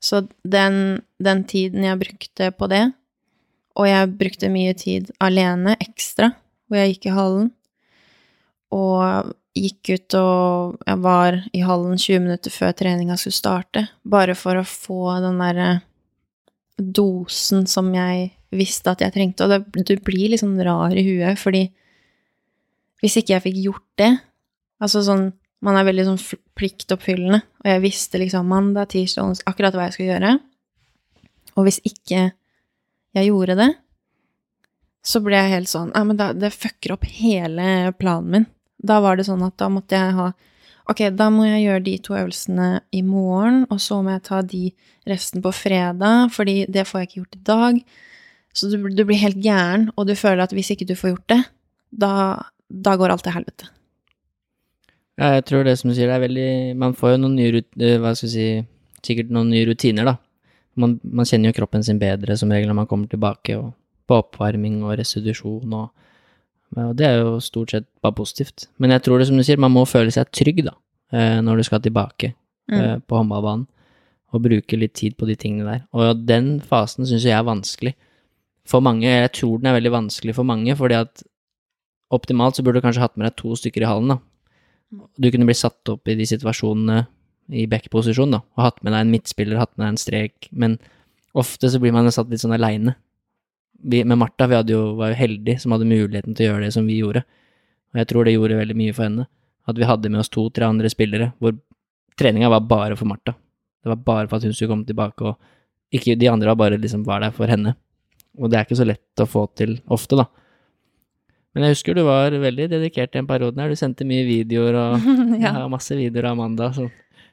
Så den, den tiden jeg brukte på det, og jeg brukte mye tid alene, ekstra, hvor jeg gikk i hallen, og gikk ut og jeg var i hallen 20 minutter før treninga skulle starte, bare for å få den derre dosen som jeg visste at jeg trengte. Og det, du blir litt sånn rar i huet, fordi hvis ikke jeg fikk gjort det Altså sånn Man er veldig sånn pliktoppfyllende, og jeg visste liksom mandag, tirsdag, onsdag akkurat hva jeg skulle gjøre. Og hvis ikke jeg gjorde det, så ble jeg helt sånn Nei, men da, det fucker opp hele planen min. Da var det sånn at da måtte jeg ha Ok, da må jeg gjøre de to øvelsene i morgen, og så må jeg ta de resten på fredag, fordi det får jeg ikke gjort i dag. Så du, du blir helt gæren, og du føler at hvis ikke du får gjort det, da, da går alt til helvete. Ja, jeg tror det som du sier, det er veldig Man får jo noen nye eh, Hva skal vi si Sikkert noen nye rutiner, da. Man, man kjenner jo kroppen sin bedre som regel når man kommer tilbake, og på oppvarming og restitusjon og og det er jo stort sett bare positivt. Men jeg tror det, som du sier, man må føle seg trygg, da, eh, når du skal tilbake mm. på håndballbanen, og bruke litt tid på de tingene der. Og den fasen syns jeg er vanskelig. For mange, jeg tror den er veldig vanskelig for mange, fordi at optimalt så burde du kanskje hatt med deg to stykker i hallen, da. Du kunne blitt satt opp i de situasjonene i back-posisjon, da, og hatt med deg en midtspiller, hatt med deg en strek, men ofte så blir man satt litt sånn aleine. Vi, med Martha, vi jo, var jo heldige som hadde muligheten til å gjøre det som vi gjorde, og jeg tror det gjorde veldig mye for henne. At vi hadde med oss to-tre andre spillere, hvor treninga var bare for Martha. Det var bare for at hun skulle komme tilbake, og ikke de andre var bare liksom var der for henne. Og det er ikke så lett å få til ofte, da. Men jeg husker du var veldig dedikert i en periode her. Du sendte mye videoer og [LAUGHS] Ja. ja. masse videoer av Amanda. Så.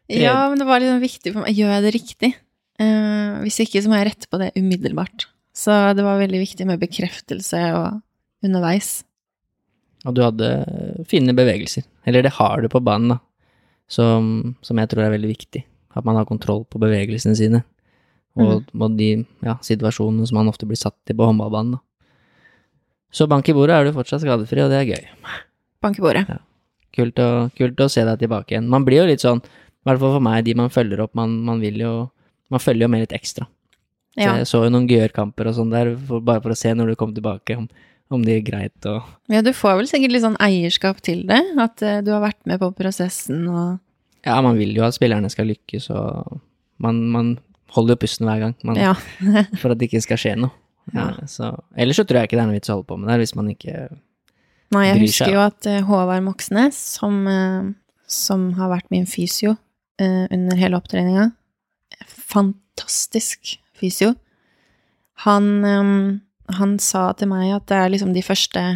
Ja, men det var liksom viktig for meg. Gjør jeg det riktig? Uh, hvis ikke, så må jeg rette på det umiddelbart. Så det var veldig viktig med bekreftelse og underveis. Og du hadde fine bevegelser. Eller det har du på banen, da. Som, som jeg tror er veldig viktig. At man har kontroll på bevegelsene sine. Og, og de ja, situasjonene som man ofte blir satt i på håndballbanen. Da. Så bank i bordet er du fortsatt skadefri, og det er gøy. Bank i bordet. Kult å, kult å se deg tilbake igjen. Man blir jo litt sånn, i hvert fall for meg, de man følger opp, man, man vil jo Man følger jo med litt ekstra. Ja. jeg så jo noen Gjør-kamper og sånn der, for, bare for å se når du kom tilbake, om, om det gikk greit og ja, du får vel sikkert litt sånn eierskap til det. At uh, du har vært med på prosessen og Ja, man vil jo at spillerne skal lykkes, og man, man holder jo pusten hver gang man, Ja. [LAUGHS] for at det ikke skal skje noe. Ja. Ja, så, ellers så tror jeg ikke det er noe vits å holde på med det, hvis man ikke Nei, jeg husker jo at eh, Håvard Moxnes, som, eh, som har vært min fysio eh, under hele opptreninga Fantastisk fysio. Han, eh, han sa til meg at det er liksom de første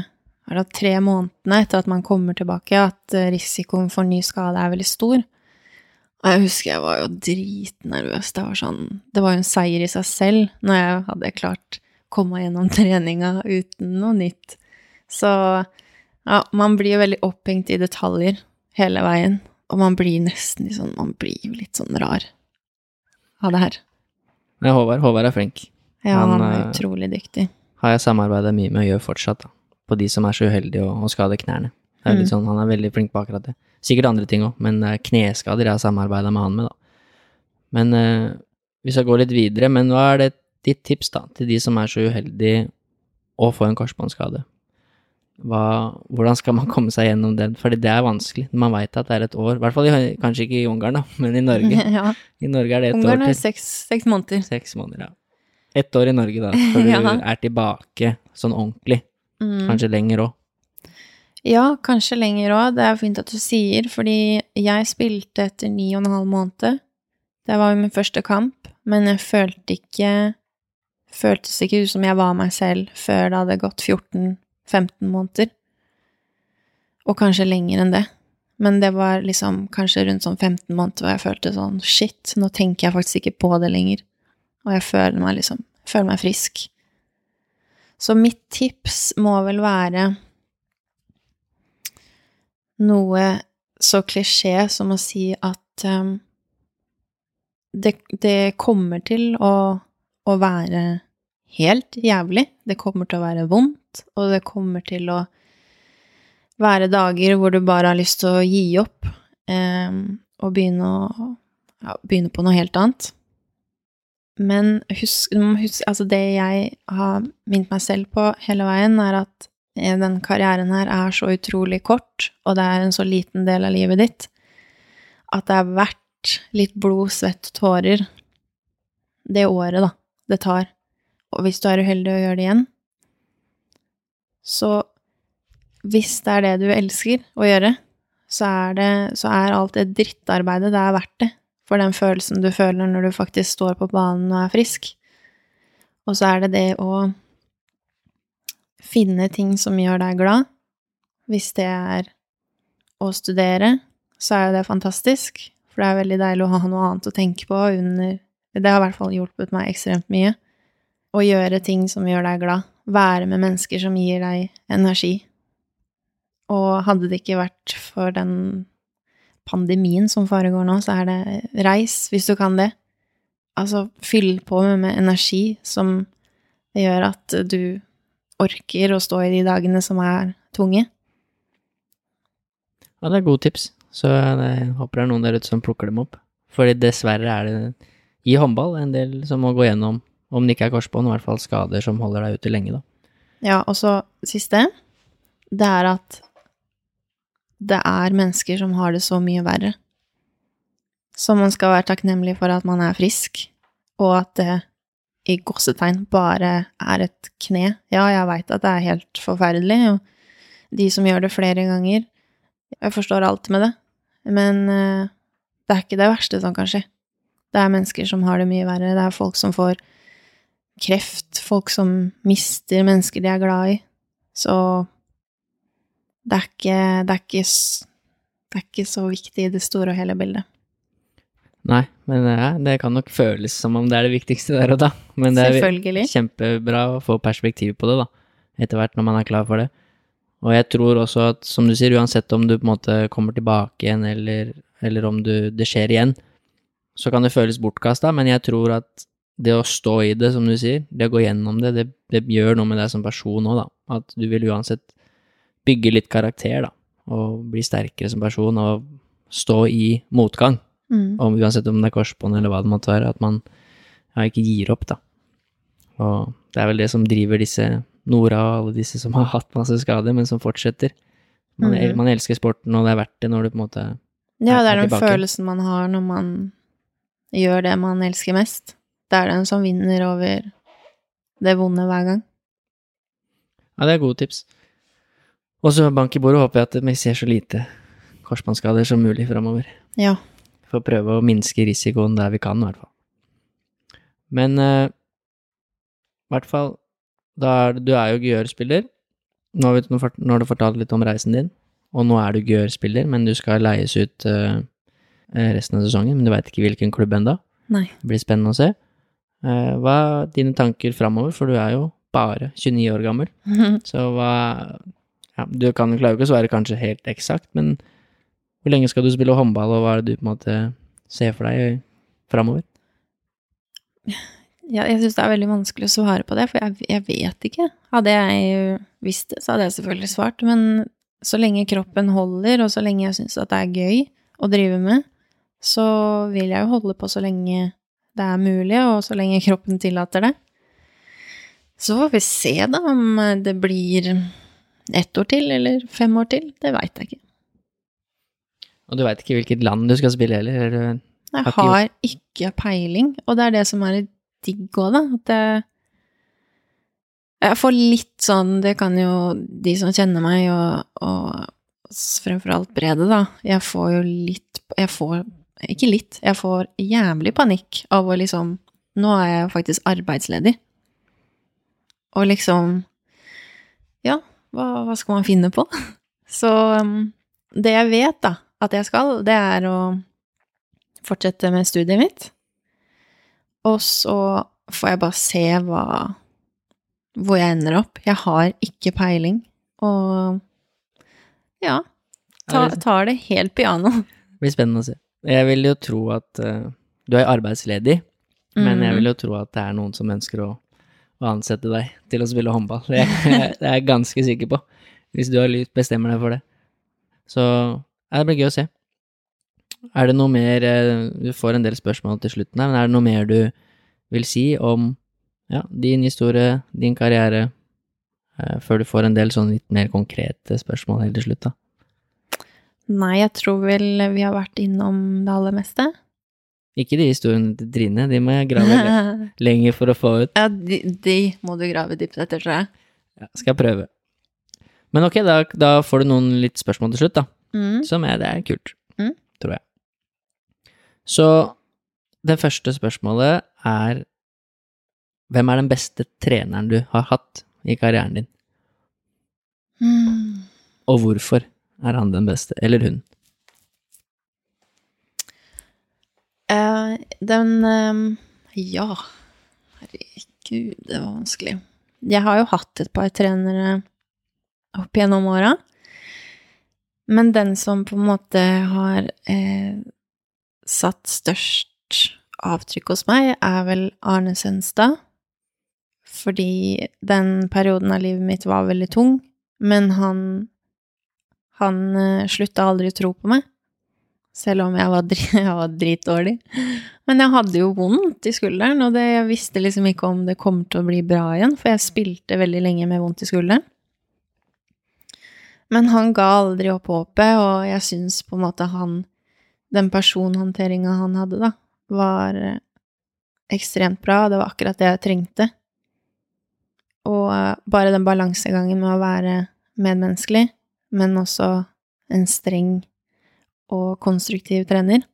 det tre månedene etter at man kommer tilbake, at eh, risikoen for ny skade er veldig stor. Og jeg husker jeg var jo dritnervøs. Det var sånn Det var en seier i seg selv når jeg hadde klart å komme gjennom [LAUGHS] treninga uten noe nytt. Så ja, man blir jo veldig opphengt i detaljer hele veien. Og man blir nesten litt sånn Man blir litt sånn rar av det her. Nei, Håvard, Håvard er flink. Ja, Han, han, er eh, utrolig dyktig. Har jeg samarbeida mye med og gjør fortsatt, da. På de som er så uheldige å, å skade knærne. Det er litt Mm. sånn, Han er veldig flink på akkurat det. Sikkert andre ting òg, men det er kneskader jeg har samarbeida med han med, da. Men eh, vi skal gå litt videre, men hva er det ditt tips da, til de som er så uheldige å få en korsbåndskade? Hva, hvordan skal man [LAUGHS] komme seg gjennom den? Fordi det er vanskelig. Man veit at det er et år. I hvert fall i, kanskje ikke i Ungarn, da, men i Norge. [LAUGHS] ja. I Norge er det et Ungarn år er til. seks, seks måneder. Seks måneder, ja. Ett år i Norge, da, før [LAUGHS] du er tilbake sånn ordentlig. Mm. Kanskje lenger òg. Ja, kanskje lenger òg. Det er fint at du sier, fordi jeg spilte etter ni og en halv måned. Det var jo min første kamp, men jeg følte ikke føltes ikke ut som jeg var meg selv før det hadde gått 14-15 måneder. Og kanskje lenger enn det. Men det var liksom kanskje rundt sånn 15 måneder hvor jeg følte sånn shit, nå tenker jeg faktisk ikke på det lenger. Og jeg føler meg liksom føler meg frisk. Så mitt tips må vel være noe så klisjé som å si at um, det, det, kommer til å, å, være helt jævlig. Det kommer til å være vondt, og det kommer til å være dager hvor du bare har lyst til å gi opp eh, og begynne, å, ja, begynne på noe helt annet. Men husk, husk, altså det jeg har minnet meg selv på hele veien, er at den karrieren her er så utrolig kort, og det er en så liten del av livet ditt, at det er verdt litt blod, svett, tårer det året, da, det tar. Og hvis du er uheldig og gjør det igjen, så hvis det er det du elsker å gjøre, så er, det, så er alt det drittarbeidet, det er verdt det. For den følelsen du føler når du faktisk står på banen og er frisk. Og så er det det å finne ting som gjør deg glad. Hvis det er å studere, så er det fantastisk, for det er veldig deilig å ha noe annet å tenke på under Det har i hvert fall hjulpet meg ekstremt mye. Å gjøre ting som gjør deg glad. Være med mennesker som gir deg energi. Og hadde det ikke vært for den pandemien som foregår nå, så er det reis, hvis du kan det. Altså, fyll på med, med energi som gjør at du orker å stå i de dagene som er tunge. Ja, det er gode tips, så jeg håper det er noen der ute som plukker dem opp. Fordi dessverre er det i håndball en del som må gå gjennom, om det ikke er korsbånd, i hvert fall skader som holder deg ute lenge, da. Ja, og så siste, det er at det er mennesker som har det så mye verre. Så man skal være takknemlig for at man er frisk, og at det i gåsetegn bare er et kne. Ja, jeg veit at det er helt forferdelig, og de som gjør det flere ganger Jeg forstår alt med det, men uh, det er ikke det verste som kan skje. Det er mennesker som har det mye verre. Det er folk som får kreft, folk som mister mennesker de er glad i. Så det er ikke, det er ikke, det er ikke så viktig i det store og hele bildet. Nei, men ja, det kan nok føles som om det er det viktigste der og da. Men det er kjempebra å få perspektiv på det, da, etter hvert når man er klar for det. Og jeg tror også at, som du sier, uansett om du på en måte kommer tilbake igjen, eller, eller om du, det skjer igjen, så kan det føles bortkasta, men jeg tror at det å stå i det, som du sier, det å gå gjennom det, det, det gjør noe med deg som person òg, da. At du vil uansett bygge litt karakter, da, og bli sterkere som person, og stå i motgang. Mm. Om, uansett om det er korsbånd eller hva det måtte være, at man ja, ikke gir opp, da. Og det er vel det som driver disse Nora og alle disse som har hatt masse skader, men som fortsetter. Man, mm. man elsker sporten, og det er verdt det når du på en måte er, Ja, det er den følelsen man har når man gjør det man elsker mest. Det er den som vinner over det vonde hver gang. Ja, det er gode tips. Og så bank i bordet håper jeg at vi ser så lite korsbåndskader som mulig framover. Ja, for å prøve å minske risikoen der vi kan, i hvert fall. Men uh, i hvert fall er, Du er jo Gjør-spiller. Nå, nå, har du fortalt litt om reisen din, og nå er du Gjør-spiller, men du skal leies ut uh, resten av sesongen. Men du veit ikke hvilken klubb ennå. Det blir spennende å se. Uh, hva er dine tanker framover, for du er jo bare 29 år gammel. [LAUGHS] Så hva ja, Du kan klarer jo ikke å svare kanskje helt eksakt, men hvor lenge skal du spille håndball, og hva er det du på en måte ser for deg framover? Ja, jeg syns det er veldig vanskelig å svare på det, for jeg, jeg, vet ikke. Hadde jeg visst det, så hadde jeg selvfølgelig svart, men så lenge kroppen holder, og så lenge jeg syns at det er gøy å drive med, så vil jeg jo holde på så lenge det er mulig, og så lenge kroppen tillater det. Så får vi se, da, om det blir ett år til eller fem år til. Det veit jeg ikke. Og du veit ikke hvilket land du skal spille heller? Eller? Jeg har, har ikke peiling, og det er det som er digg òg, da. At jeg, jeg får litt sånn Det kan jo de som kjenner meg, og, og fremfor alt Brede, da. Jeg får jo litt Jeg får ikke litt, jeg får jævlig panikk av å liksom Nå er jeg faktisk arbeidsledig. og liksom Ja, hva, hva skal man finne på? [LAUGHS] Så um, det jeg vet, da, at jeg skal, det er å fortsette med studiet mitt. Og så får jeg bare se hva hvor jeg ender opp. Jeg har ikke peiling, og ja ta, Tar det helt piano. Det blir spennende å se. Jeg vil jo tro at uh, du er arbeidsledig, mm. men jeg vil jo tro at det er noen som ønsker å, å ansette deg til å spille håndball. Det er jeg ganske sikker på, hvis du har lyst, bestemmer deg for det. Så ja, det blir gøy å se. Er det noe mer eh, Du får en del spørsmål til slutten her, men er det noe mer du vil si om ja, din historie, din karriere, eh, før du får en del sånn litt mer konkrete spørsmål helt til slutt, da? Nei, jeg tror vel vi har vært innom det aller meste. Ikke de historiene til Trine, de må jeg grave [LAUGHS] lenger for å få ut. Ja, de, de må du grave dypt etter, tror jeg. Ja, skal jeg prøve. Men ok, da, da får du noen litt spørsmål til slutt, da. Mm. Som er, det er kult, mm. tror jeg. Så det første spørsmålet er Hvem er den beste treneren du har hatt i karrieren din? Mm. Og hvorfor er han den beste, eller hun? Uh, den um, Ja, herregud, det var vanskelig. Jeg har jo hatt et par trenere opp gjennom åra. Men den som på en måte har eh, satt størst avtrykk hos meg, er vel Arne Sønstad. Fordi den perioden av livet mitt var veldig tung, men han Han uh, slutta aldri å tro på meg. Selv om jeg var, dri [LAUGHS] jeg var dritdårlig. Men jeg hadde jo vondt i skulderen, og det, jeg visste liksom ikke om det kom til å bli bra igjen, for jeg spilte veldig lenge med vondt i skulderen. Men han ga aldri opp håpet, og jeg syns på en måte han Den personhåndteringa han hadde, da, var eh, ekstremt bra. og Det var akkurat det jeg trengte. Og eh, bare den balansegangen med å være medmenneskelig, men også en streng og konstruktiv trener,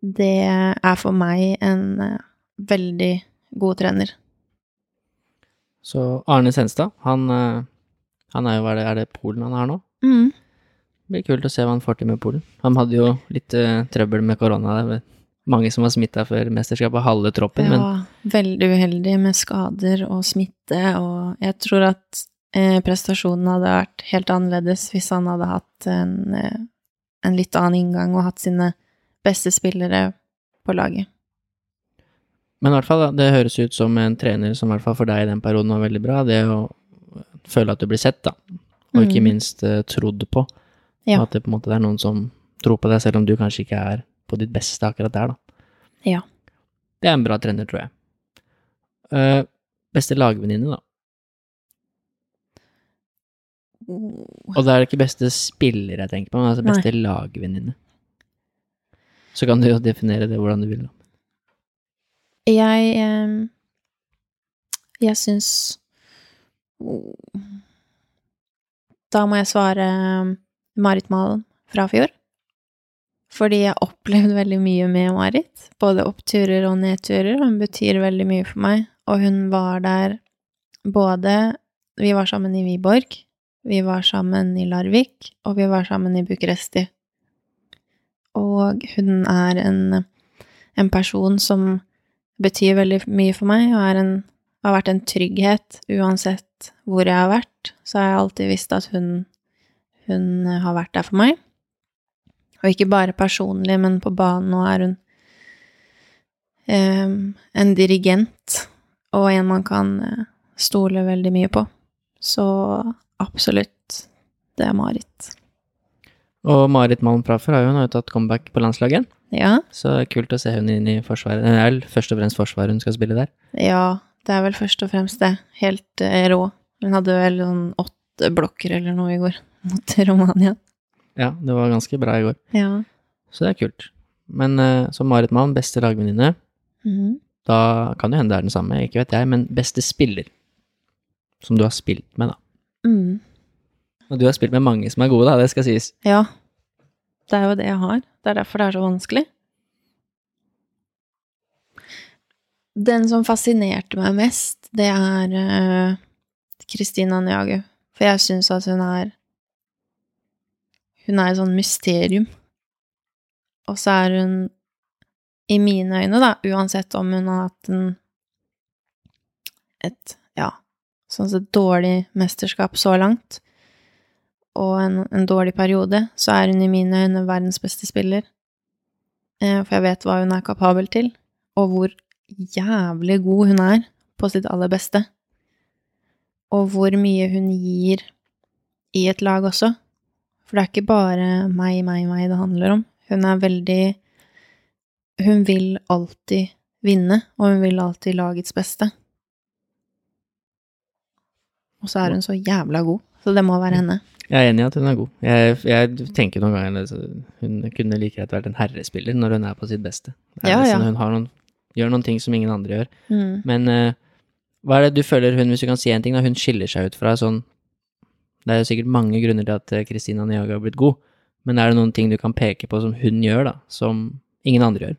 det er for meg en eh, veldig god trener. Så Arne Senstad, han, eh, han er jo hva Er det, er det Polen han er nå? Mm. Det blir kult å se hva han får til med Polen. Han hadde jo litt uh, trøbbel med korona mange som var smitta før mesterskapet, halve troppen. Ja, men veldig uheldig med skader og smitte, og jeg tror at prestasjonen hadde vært helt annerledes hvis han hadde hatt en, eh, en, litt annen inngang og hatt sine beste spillere på laget. Men i hvert fall, det høres ut som en trener som i hvert fall for deg i den perioden var veldig bra. Det å føle at du blir sett, da. Og ikke Mm. minst eh, trodd på. Ja. At det på en måte er noen som tror på deg, selv om du kanskje ikke er på ditt beste akkurat der, da. Ja. Det er en bra trener, tror jeg. Uh, beste lagvenninne, da. Og da er det ikke beste spiller jeg tenker på, men altså Nei. beste lagvenninne. Så kan du jo definere det hvordan du vil. Jeg eh, Jeg syns Da må jeg svare Marit Malen fra fjor. Fordi jeg opplevde veldig mye med Marit. Både oppturer og nedturer. Hun betyr veldig mye for meg. Og hun var der både Vi var sammen i Wiborg, vi var sammen i Larvik, og vi var sammen i Bucuresti. Og hun er en, en person som betyr veldig mye for meg, og en, har vært en trygghet uansett hvor jeg har vært. Så har jeg alltid visst at hun, hun har vært der for meg. Og ikke bare personlig, men på banen nå er hun eh, en dirigent, og en man kan eh, stole veldig mye på. Så absolutt, det er Marit. Og Marit Malm-Praffer har jo nå tatt comeback på landslaget. Ja, Så det er kult å se hun inn i Forsvaret. Det er vel først og fremst Forsvaret hun skal spille der. ja, det er vel først og fremst det. Helt eh, rå. Hun hadde vel sånn åtte blokker eller noe i går [LAUGHS] mot Romania. Ja, det var ganske bra i går. Ja. Så det er kult. Men uh, så Marit Malm, beste lagvenninne. Mhm. Da kan det hende det er den samme, ikke vet jeg, men beste spiller. Som du har spilt med, da. Mm. Og du har spilt med mange som er gode, da, det skal sies. Ja. Det er jo det jeg har. Det er derfor det er så vanskelig. Den som fascinerte meg mest det er Kristina uh, Nyagu. For jeg syns at hun er Hun er et sånn mysterium. Og så er hun, i mine øyne, da, uansett om hun har hatt en et, sånn sett dårlig mesterskap så langt, og en, en, dårlig periode, så er hun i mine øyne verdens beste spiller. Eh, for jeg vet hva hun er kapabel til, og hvor jævlig god hun er på sitt aller beste. Og hvor mye hun gir i et lag også. For det er ikke bare meg, meg, meg det handler om. Hun er veldig Hun vil alltid vinne, og hun vil alltid lagets beste. Og så er hun så jævla god, så det må være henne. Jeg er enig i at hun er god. Jeg, jeg tenker noen ganger at hun kunne like greit vært en herrespiller når hun er på sitt beste. Ja, ja. Hun noen, gjør noen ting som ingen andre gjør. Mm. Men uh, hva er det du føler hun, hvis du kan si en ting, da, hun skiller seg ut fra sånn Det er jo sikkert mange grunner til at Kristina eh, Niaga har blitt god, men er det noen ting du kan peke på som hun gjør, da, som ingen andre gjør?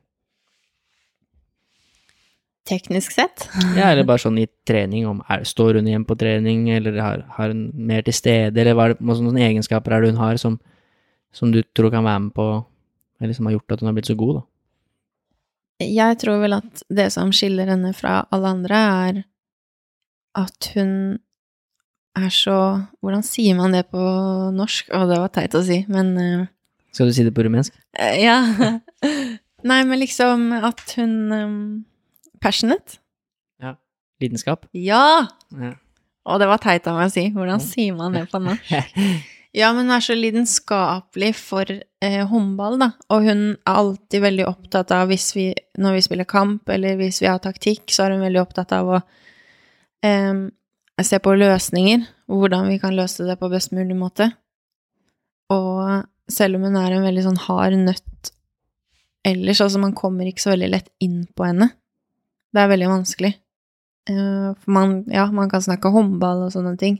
Teknisk sett. [LAUGHS] ja, eller bare sånn i trening, om er, står hun igjen på trening, eller har, har hun mer til stede, eller hva sånne egenskaper er det hun har som, som, du tror kan være med på, eller som har gjort at hun har blitt så god, da? Jeg tror vel at det som skiller henne fra alle andre, er at hun er så Hvordan sier man det på norsk? Å, det var teit å si, men uh, Skal du si det på rumensk? Uh, ja. [LAUGHS] Nei, men liksom at hun um, Passionate? Ja. Lidenskap? Ja! ja. Og det var teit av meg å si. Hvordan sier man det på norsk? [LAUGHS] ja, men hun er så lidenskapelig for eh, håndball, da. Og hun er alltid veldig opptatt av, hvis vi, når vi spiller kamp, eller hvis vi har taktikk, så er hun veldig opptatt av å eh, se på løsninger, hvordan vi kan løse det på best mulig måte. Og selv om hun er en veldig sånn hard nøtt ellers, altså man kommer ikke så veldig lett inn på henne, det er veldig vanskelig. Uh, for man, ja, man kan snakke håndball og sånne ting,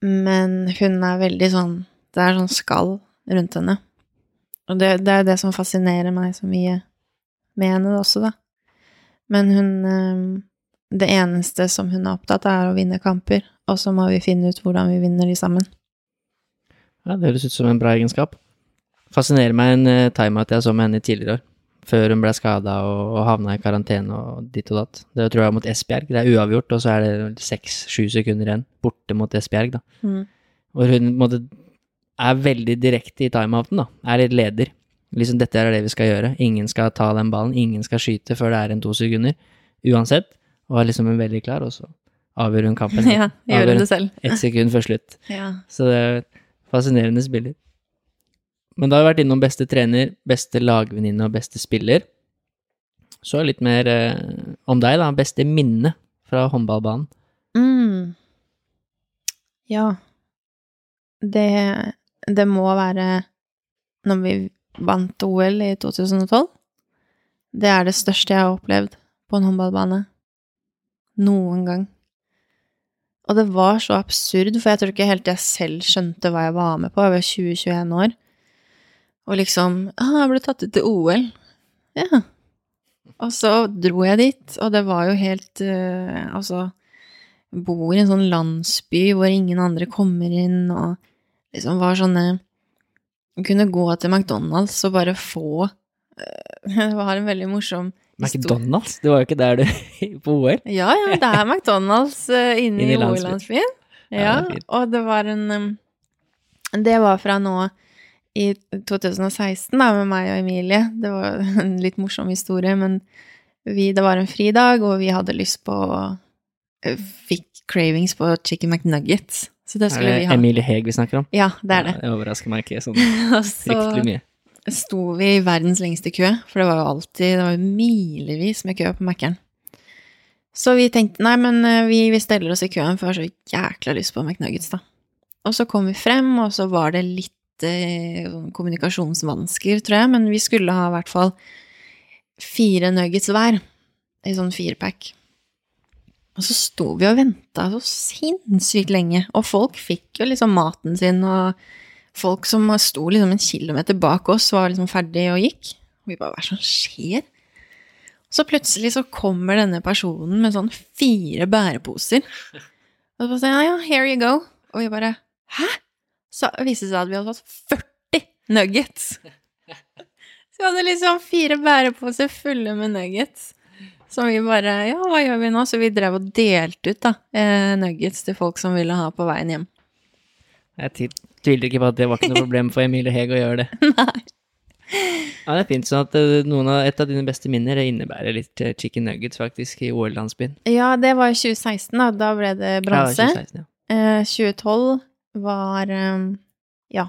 men hun er veldig sånn Det er sånn skall rundt henne. Og det, det er det som fascinerer meg så mye med henne også, da. Men hun uh, Det eneste som hun er opptatt av, er å vinne kamper, og så må vi finne ut hvordan vi vinner de sammen. Ja, det høres ut som en bra egenskap. Fascinerer meg en time timeout jeg så med henne tidligere år før hun ble skada og, og havna i karantene og ditt og datt. Det tror jeg mot Esbjerg. Det er uavgjort, og så er det seks-sju sekunder igjen borte mot Esbjerg, da. Mm. Hvor hun måtte, er veldig direkte i timeouten, da. Er litt leder. Liksom dette er det vi skal gjøre. Ingen skal ta den ballen, ingen skal skyte før det er en to sekunder. Uansett. Og er liksom veldig klar, og så avgjør hun kampen. [LAUGHS] Ja, gjør hun det selv. Ett sekund før slutt. [LAUGHS] Ja. Så det er fascinerende spiller. Men da har vi vært innom beste trener, beste lagvenninne og beste spiller. Så litt mer eh, om deg, da. Beste minne fra håndballbanen. Mm. Ja. Det, det må være når vi vant OL i 2012. Det er det største jeg har opplevd på en håndballbane. Noen gang. Og det var så absurd, for jeg tror ikke helt jeg selv skjønte hva jeg var med på. Jeg var 20-21 år. Og liksom ah, 'Jeg ble tatt ut til OL'. Ja. Og så dro jeg dit, og det var jo helt uh, Altså Bor i en sånn landsby hvor ingen andre kommer inn, og liksom var sånne Kunne gå til McDonald's og bare få uh, [LAUGHS] Det var en veldig morsom McDonald's? Det var jo ikke der du [LAUGHS] På OL? Ja, ja, det er McDonald's [LAUGHS] uh, inne i OL-landsbyen. Ja, ja og det var en um, Det var fra nå i 2016 da, med meg og Emilie. Det var [LAUGHS] en litt morsom historie, men vi, det var en fridag, og vi hadde lyst på eh, Fikk cravings på chicken McNuggets. Så det skulle er det vi ha. Emilie Heg vi snakker om? Ja, det er det. Ja, det overrasker meg ikke sånn [LAUGHS] fryktelig mye. Så sto vi i verdens lengste kø, for det var jo alltid det var jo milevis med kø på Mækkern. Så vi tenkte nei, men eh, vi, vi steller oss i køen, for vi har så jækla lyst på McNuggets, da. Og så kom vi frem, og så var det litt sånn kommunikasjonsvansker, tror jeg, men vi skulle ha i hvert fall fire nuggets hver i sånn firepack. Og så sto vi og venta så sinnssykt lenge, og folk fikk jo liksom maten sin, og folk som sto liksom en kilometer bak oss, var liksom ferdig og gikk. Og vi bare Hva er det som skjer? Så plutselig så kommer denne personen med sånn fire bæreposer. Og så sier han ja, here you go. Og vi bare hæ? Så viste det seg at vi hadde fått 40 nuggets. Så vi hadde liksom fire bæreposer fulle med nuggets. Som vi bare ja, hva gjør vi nå? Så vi drev og delte ut da, eh, nuggets til folk som ville ha på veien hjem. Jeg tvi- tviler ikke på at det var ikke noe problem for Emilie Heg å gjøre det. [LAUGHS] Nei. Ja, det er fint sånn at eh, noen av, et av dine beste minner innebærer litt eh, chicken nuggets, faktisk, i OL-landsbyen. Ja, det var i 2016, da. Da ble det bronse. Ja, 2016, ja. Eh, 2012 var eh, Ja,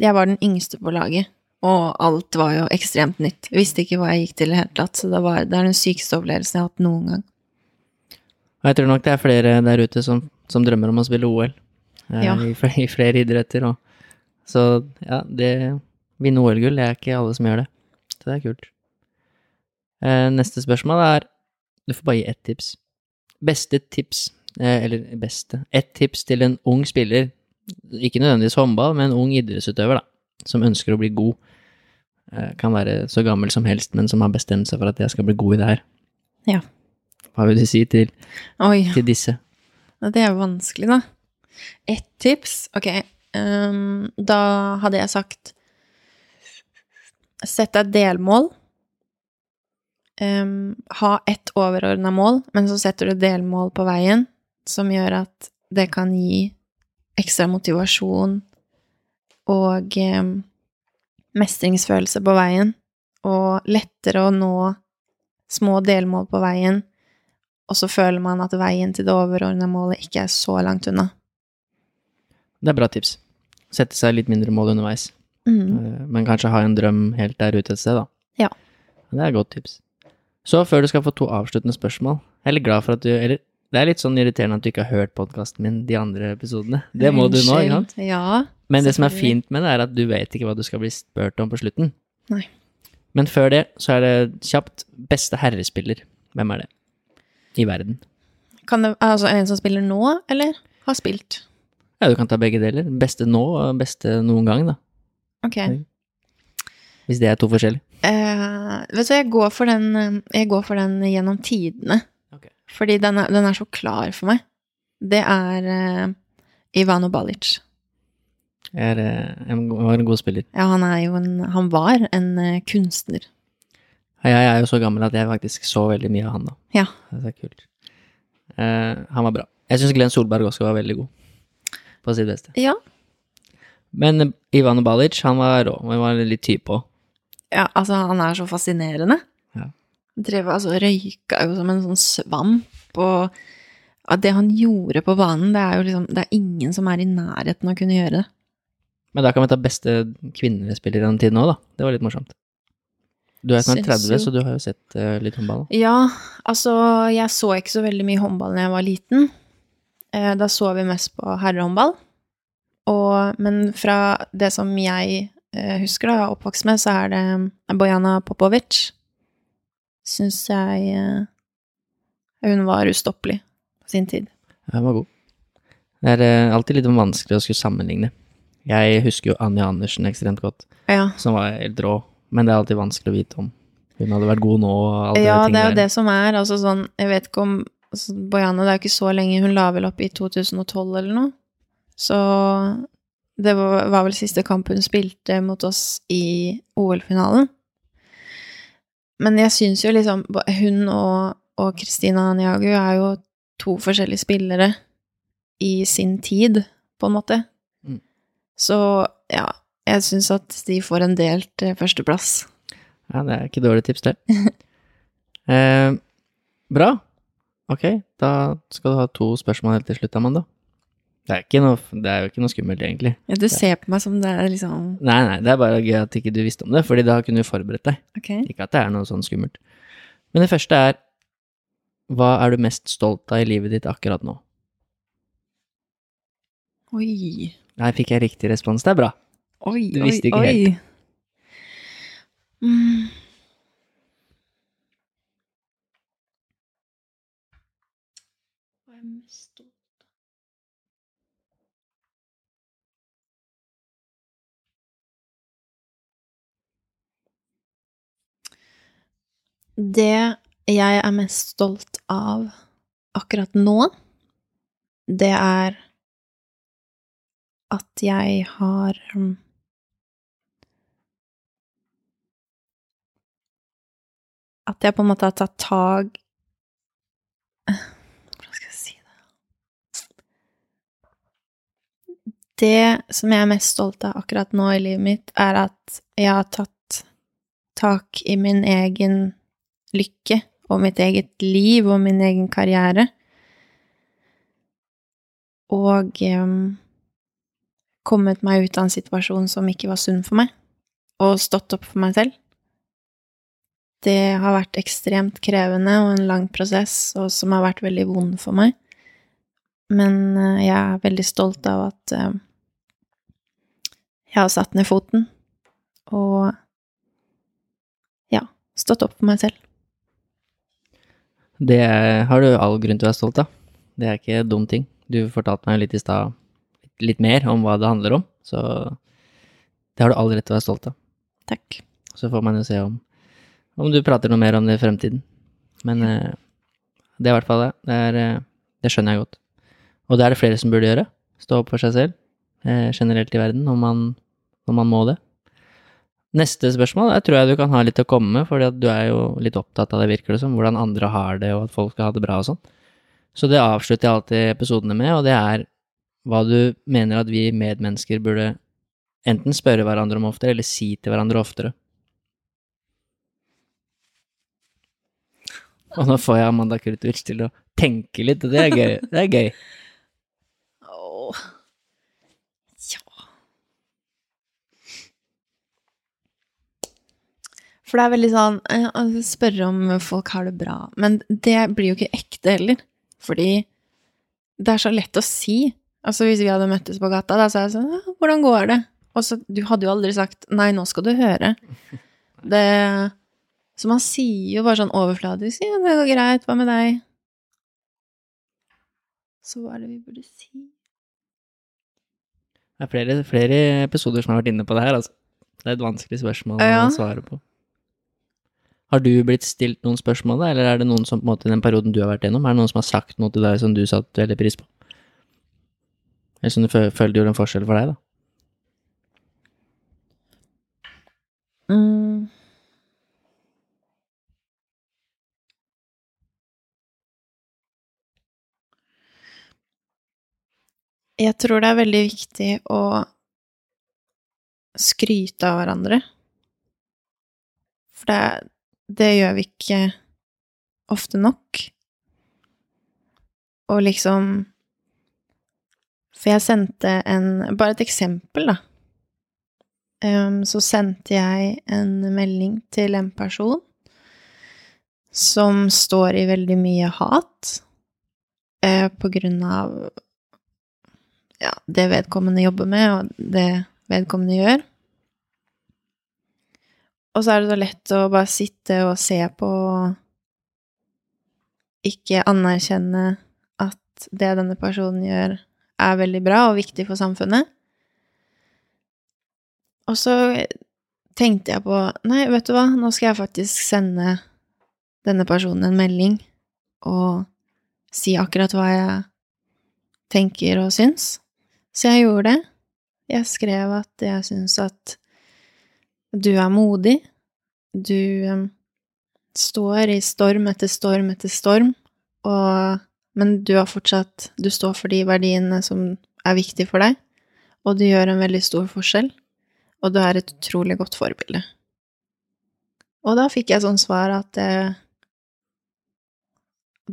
jeg var den yngste på laget. Og alt var jo ekstremt nytt. Jeg visste ikke hva jeg gikk til i det hele tatt, så det, var, det er den sykeste opplevelsen jeg har hatt noen gang. Og jeg tror nok det er flere der ute som, som drømmer om å spille OL. eh, Ja. i, flere, I flere idretter. Og, så ja, det Vinne OL-gull, det er ikke alle som gjør det. Så det er kult. Eh, neste spørsmål er Du får bare gi ett tips. Beste tips, eh, eller beste Ett tips til en ung spiller, ikke nødvendigvis håndball, men en ung idrettsutøver, da, som ønsker å bli god. Eh, kan være så gammel som helst, men som har bestemt seg for at jeg skal bli god i det her. Ja. Hva vil du si til, til disse? det er vanskelig, da. Ett tips? Ok, um, da hadde jeg sagt Sett deg delmål. Um, ha ett overordna mål, men så setter du delmål på veien som gjør at det kan gi ekstra motivasjon og eh, mestringsfølelse på veien, og lettere å nå små delmål på veien, og så føler man at veien til det overordna målet ikke er så langt unna. Det er bra tips. Sette seg litt mindre mål underveis. Mm. Eh, Men kanskje ha en drøm helt der ute et sted, da. Ja. Det er et godt tips. Så før du skal få to avsluttende spørsmål, jeg er litt glad for at du Eller det er litt sånn irriterende at du ikke har hørt podkasten min de andre episodene. Det må du nå, ikke sant? Ja. Men det som er fint med det, er at du vet ikke hva du skal bli spurt om på slutten. Nei. Men før det, så er det kjapt beste herrespiller. Hvem er det? I verden. Kan det altså en som spiller nå, eller har spilt? Ja, du kan ta begge deler. Beste nå og beste noen gang, da. Ok. Hvis det er to forskjellige. Uh, vet du, jeg går for den, eh, jeg går for den gjennom tidene. Fordi den er, den er så klar for meg. Det er uh, Ivano Balic. Er, uh, en, var en god spiller. Ja, han er jo en Han var en uh, kunstner. Jeg er jo så gammel at jeg faktisk så veldig mye av han da. Ja. Det er kult. Uh, han var bra. Jeg syns Glenn Solberg også var veldig god, på sitt beste. Ja. Men Ivano Ivan Balic, han var rå. Han var litt type òg. ja, altså, han er så fascinerende. Ja. Drev altså røyka jo som en sånn svamp, og det han gjorde på banen, det er jo liksom Det er ingen som er i nærheten av å kunne gjøre det. Men da kan vi ta beste kvinnespiller spiller gjennom tiden òg, da. Det var litt morsomt. Du er snart Syns 30, så du har jo sett eh, litt håndball. da. Ja, altså, jeg så ikke så veldig mye håndball da jeg var liten. Eh, Da så vi mest på herrehåndball. Og, men fra det som jeg eh, husker da, oppvokst med, så er det Bojana Popovic. Syns jeg eh, Hun var ustoppelig på sin tid. Hun var god. Det er eh, alltid litt vanskelig å skulle sammenligne. Jeg husker jo Anja Andersen ekstremt godt, Ja, som var helt rå. Men det er alltid vanskelig å vite om hun hadde vært god nå og alle ja de det er jo det som er. Altså sånn, jeg vet ikke om altså, Bojana, det er jo ikke så lenge. Hun la vel opp i 2012 eller noe. Så det var, var vel siste kamp hun spilte mot oss i OL-finalen. Men jeg syns jo liksom Hun og, Kristina Niagu er jo to forskjellige spillere i sin tid, på en måte. Mm. Så ja, jeg syns at de får en delt eh, førsteplass. Ja, det er ikke dårlig tips, det. [LAUGHS] eh, bra. Ok, da skal du ha to spørsmål helt til slutt, Amanda. Det er, noe, det er jo ikke noe skummelt, egentlig. Ja, du ser på meg som det er liksom Nei, nei, det er bare gøy at ikke du visste om det, fordi da kunne du forberedt deg. Okay. Ikke at det er noe sånn skummelt. Men det første er Hva er du mest stolt av i livet ditt akkurat nå? Oi. Der fikk jeg riktig respons. Det er bra. Oi, Du visste ikke oi, helt. Mm. Hva er jeg mest stolt av? Det jeg er mest stolt av akkurat nå, det er at jeg har um, At jeg på en måte har tatt tak Hvordan skal jeg si det Det som jeg er mest stolt av akkurat nå i livet mitt, er at jeg har tatt tak i min egen lykke og mitt eget liv og min egen karriere. Og um, kommet meg ut av en situasjon som ikke var sunn for meg, og stått opp for meg selv. Det har vært ekstremt krevende og en lang prosess, og som har vært veldig vond for meg. Men uh, jeg er veldig stolt av at uh, jeg har satt ned foten og ja, stått opp for meg selv. Det har du all grunn til å være stolt av. Det er ikke dum ting. Du fortalte meg litt i stad litt mer om hva det handler om, så det har du all rett til å være stolt av. Takk. Så får man jo se om, om du prater noe mer om det i fremtiden. Men eh, det er i hvert fall det. Det, er, eh, det skjønner jeg godt. Og det er det flere som burde gjøre. Stå opp for seg selv eh, generelt i verden, om man, om man må det. Neste spørsmål jeg tror jeg du kan ha litt å komme med, for du er jo litt opptatt av det, virker det som, hvordan andre har det, og at folk skal ha det bra og sånn. Så det avslutter jeg alltid episodene med, og det er hva du mener at vi medmennesker burde enten spørre hverandre om oftere, eller si til hverandre oftere. Og nå får jeg Amanda Kurtovic til å tenke litt, og det er gøy. Det er gøy. For det er veldig sånn Spørre om folk har det bra. Men det blir jo ikke ekte heller. Fordi det er så lett å si. Altså Hvis vi hadde møttes på gata, da så er jeg sånn ja, 'Hvordan går det?' Og så Du hadde jo aldri sagt 'Nei, nå skal du høre'. [LAUGHS] Det Så man sier jo bare sånn overfladisk 'Ja, det går greit. Hva med deg?' Så hva er det vi burde si? Det er flere, flere episoder som har vært inne på det her, altså. Det er et vanskelig spørsmål Ja. å svare på. Har du blitt stilt noen spørsmål, da, eller er det noen som på en måte i den perioden du har vært gjennom, er det noen som har sagt noe til deg som du satte veldig pris på? Eller som du føler gjorde en forskjell for deg, da? Mm. Jeg tror det er veldig viktig å skryte av hverandre. For det, det gjør vi ikke ofte nok. Og liksom For jeg sendte en Bare et eksempel, da. Um, så sendte jeg en melding til en person som står i veldig mye hat uh, på grunn av ja, det vedkommende jobber med, og det vedkommende gjør. Og så er det så lett å bare sitte og se på og ikke anerkjenne at det denne personen gjør, er veldig bra og viktig for samfunnet. Og så tenkte jeg på Nei, vet du hva, nå skal jeg faktisk sende denne personen en melding og si akkurat hva jeg tenker og syns. Så jeg gjorde det. Jeg skrev at jeg syns at du er modig. Du um, står i storm etter storm etter storm, og, men du har fortsatt Du står for de verdiene som er viktige for deg, og du gjør en veldig stor forskjell og du er et utrolig godt forbilde. Og da fikk jeg sånn svar at det,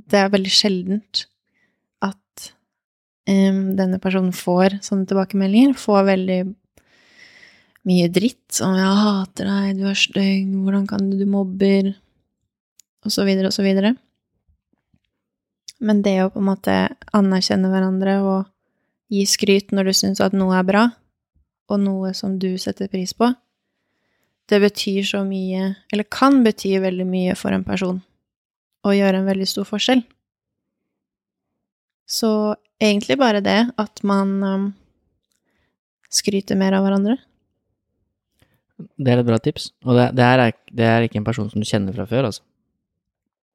det er veldig sjeldent at um, denne personen får sånne tilbakemeldinger, får veldig mye dritt, som 'jeg hater deg, du er stygg, hvordan kan du, du mobber', og så videre og så videre. Men det å på en måte anerkjenne hverandre og gi skryt når du syns at noe er bra, og noe som du setter pris på, det betyr så mye, eller kan bety veldig mye for en person, og gjøre en veldig stor forskjell. Så egentlig bare det at man um, skryter mer av hverandre. Det er et bra tips. Og det, det, her er, det er ikke en person som du kjenner fra før, altså.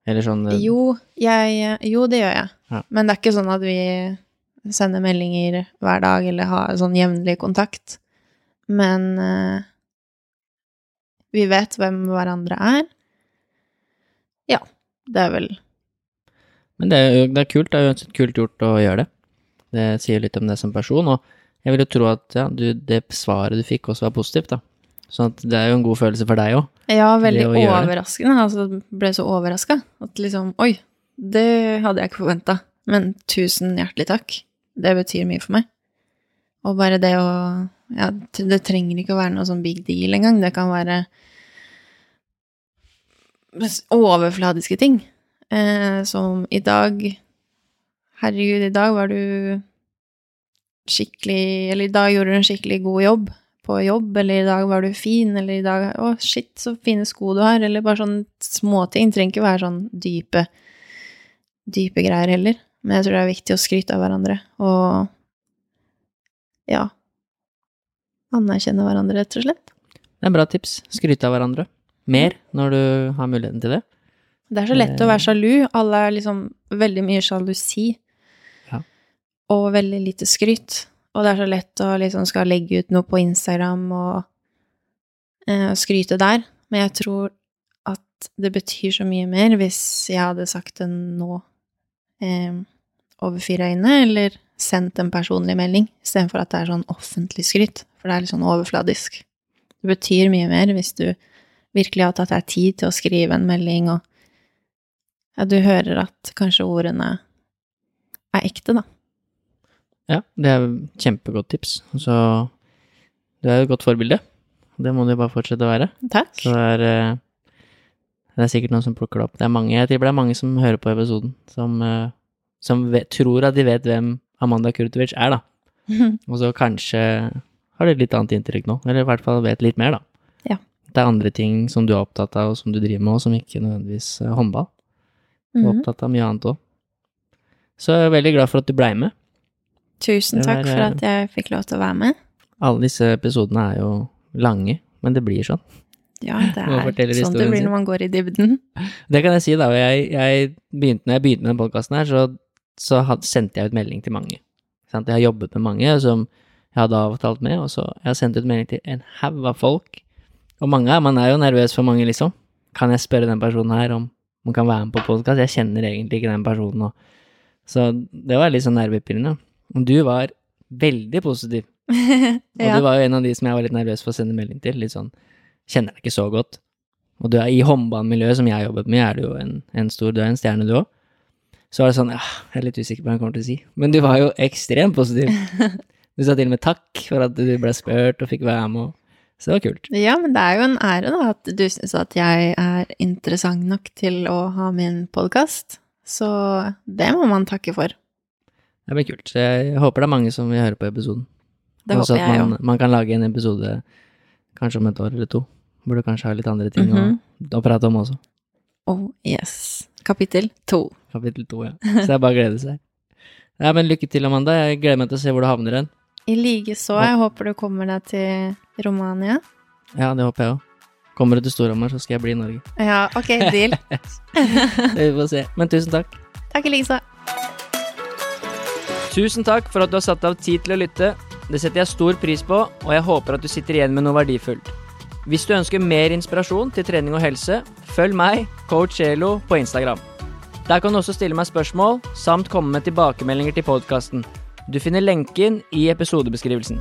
Eller sånn eh, Jo, jeg, jo, det gjør jeg. Ja. Men det er ikke sånn at vi sender meldinger hver dag eller har sånn jevnlig kontakt. Men uh, vi vet hvem hverandre er. Ja, det er vel Men det er det er kult, det er uansett kult gjort å gjøre det. Det sier litt om deg som person, og jeg vil jo tro at ja, du, det svaret du fikk også var positivt, da. Sånn at det er jo en god følelse for deg òg. Ja, veldig overraskende. Altså, ble så overraska at liksom Oi, det hadde jeg ikke forventa. Men tusen hjertelig takk. Det betyr mye for meg. Og bare det å Ja, det trenger ikke å være noe sånn big deal engang. Det kan være overfladiske ting. Eh, som i dag Herregud, i dag var du skikkelig Eller i dag gjorde du en skikkelig god jobb på jobb, eller i dag var du fin, eller i dag Å, shit, så fine sko du har, eller bare sånne småting. Trenger ikke være sånn dype, dype greier heller. Men jeg tror det er viktig å skryte av hverandre, og ja Anerkjenne hverandre, rett og slett. Det er en bra tips. Skryte av hverandre. Mer når du har muligheten til det. Det er så lett å være sjalu. Alle er liksom veldig mye sjalusi. Ja. Og veldig lite skryt. Og det er så lett å liksom skal legge ut noe på Instagram og eh, skryte der. Men jeg tror at det betyr så mye mer hvis jeg hadde sagt det nå eh, over fire øyne, eller sendt en personlig melding, istedenfor at det er sånn offentlig skryt. For det er litt sånn overfladisk. Det betyr mye mer hvis du virkelig har tatt deg tid til å skrive en melding, og ja, du hører at kanskje ordene er ekte, da. Ja, det er kjempegodt tips. Så du er jo et godt forbilde. Det må du bare fortsette å være. Takk. Så det er, eh, det er sikkert noen som plukker det opp. Det er mange, jeg tipper det er mange som hører på episoden, som, eh, som vet, tror at de vet hvem Amanda Kurtovic er, da. [LAUGHS] Og så kanskje har de et litt annet inntrykk nå, eller i hvert fall vet litt mer, da. Ja. Det er andre ting som du er opptatt av, og som du driver med, og som ikke nødvendigvis er håndball. Du er Mhm. opptatt av mye annet òg. Så jeg er veldig glad for at du blei med. Tusen takk var, for eh, at jeg fikk lov til å være med. Alle disse episodene er jo lange, men det blir sånn. Ja, [LAUGHS] det er sånn det blir når man går i dybden. Det kan jeg si, da. Jeg, jeg begynte, når jeg begynte med den podkasten her, så, så had, sendte jeg ut melding til mange. Sant? Jeg har jobbet med mange som jeg hadde avtalt med, og så jeg har sendt ut melding til en haug av folk. Og mange her, man er jo nervøs for mange, liksom. Kan jeg spørre den personen her om hun kan være med på podkast? Jeg kjenner egentlig ikke den personen. nå. så det var litt sånn nervepirrende. Du var veldig positiv. [LAUGHS] Og ja. du var jo en av de som jeg var litt nervøs for å sende melding til. Litt sånn Kjenner deg ikke så godt. Og du er i håndballmiljøet som jeg har jobbet med, er du jo en, en stor Du er en stjerne, du òg. Så var det sånn Ja, jeg er litt usikker på hva han kommer til å si. Men du var jo ekstremt positiv. [LAUGHS] Du sa til og med takk for at du ble spurt og fikk være med. og- Så det var kult. ja, men det er jo en ære, da, at du syns at jeg er interessant nok til å ha min podkast. Så det må man takke for. Det blir kult. Jeg håper det er mange som vil høre på episoden. Det Også håper jeg man, man kan lage en episode kanskje om et år eller to, hvor du kanskje har litt andre ting Mhm. å, å prate om også. Oh, yes. Kapittel to. Kapittel to, ja. Så det er bare å glede seg. Ja, men lykke til, Amanda. Jeg gleder meg til å se hvor du havner hen. I likeså. Jeg håper du kommer deg til Romania. Ja, det håper jeg òg. Kommer du til Storhamar, så skal jeg bli i Norge. Ja, ok, deal. [LAUGHS] Vi får se. Men tusen takk. Takk i likeså. Tusen takk for at du har satt av tid til å lytte. Det setter jeg stor pris på, og jeg håper at du sitter igjen med noe verdifullt. Hvis du ønsker mer inspirasjon til trening og helse, følg meg, coach Elo, på Instagram. Der kan du også stille meg spørsmål, samt komme med tilbakemeldinger til podkasten. Du finner lenken i episodebeskrivelsen.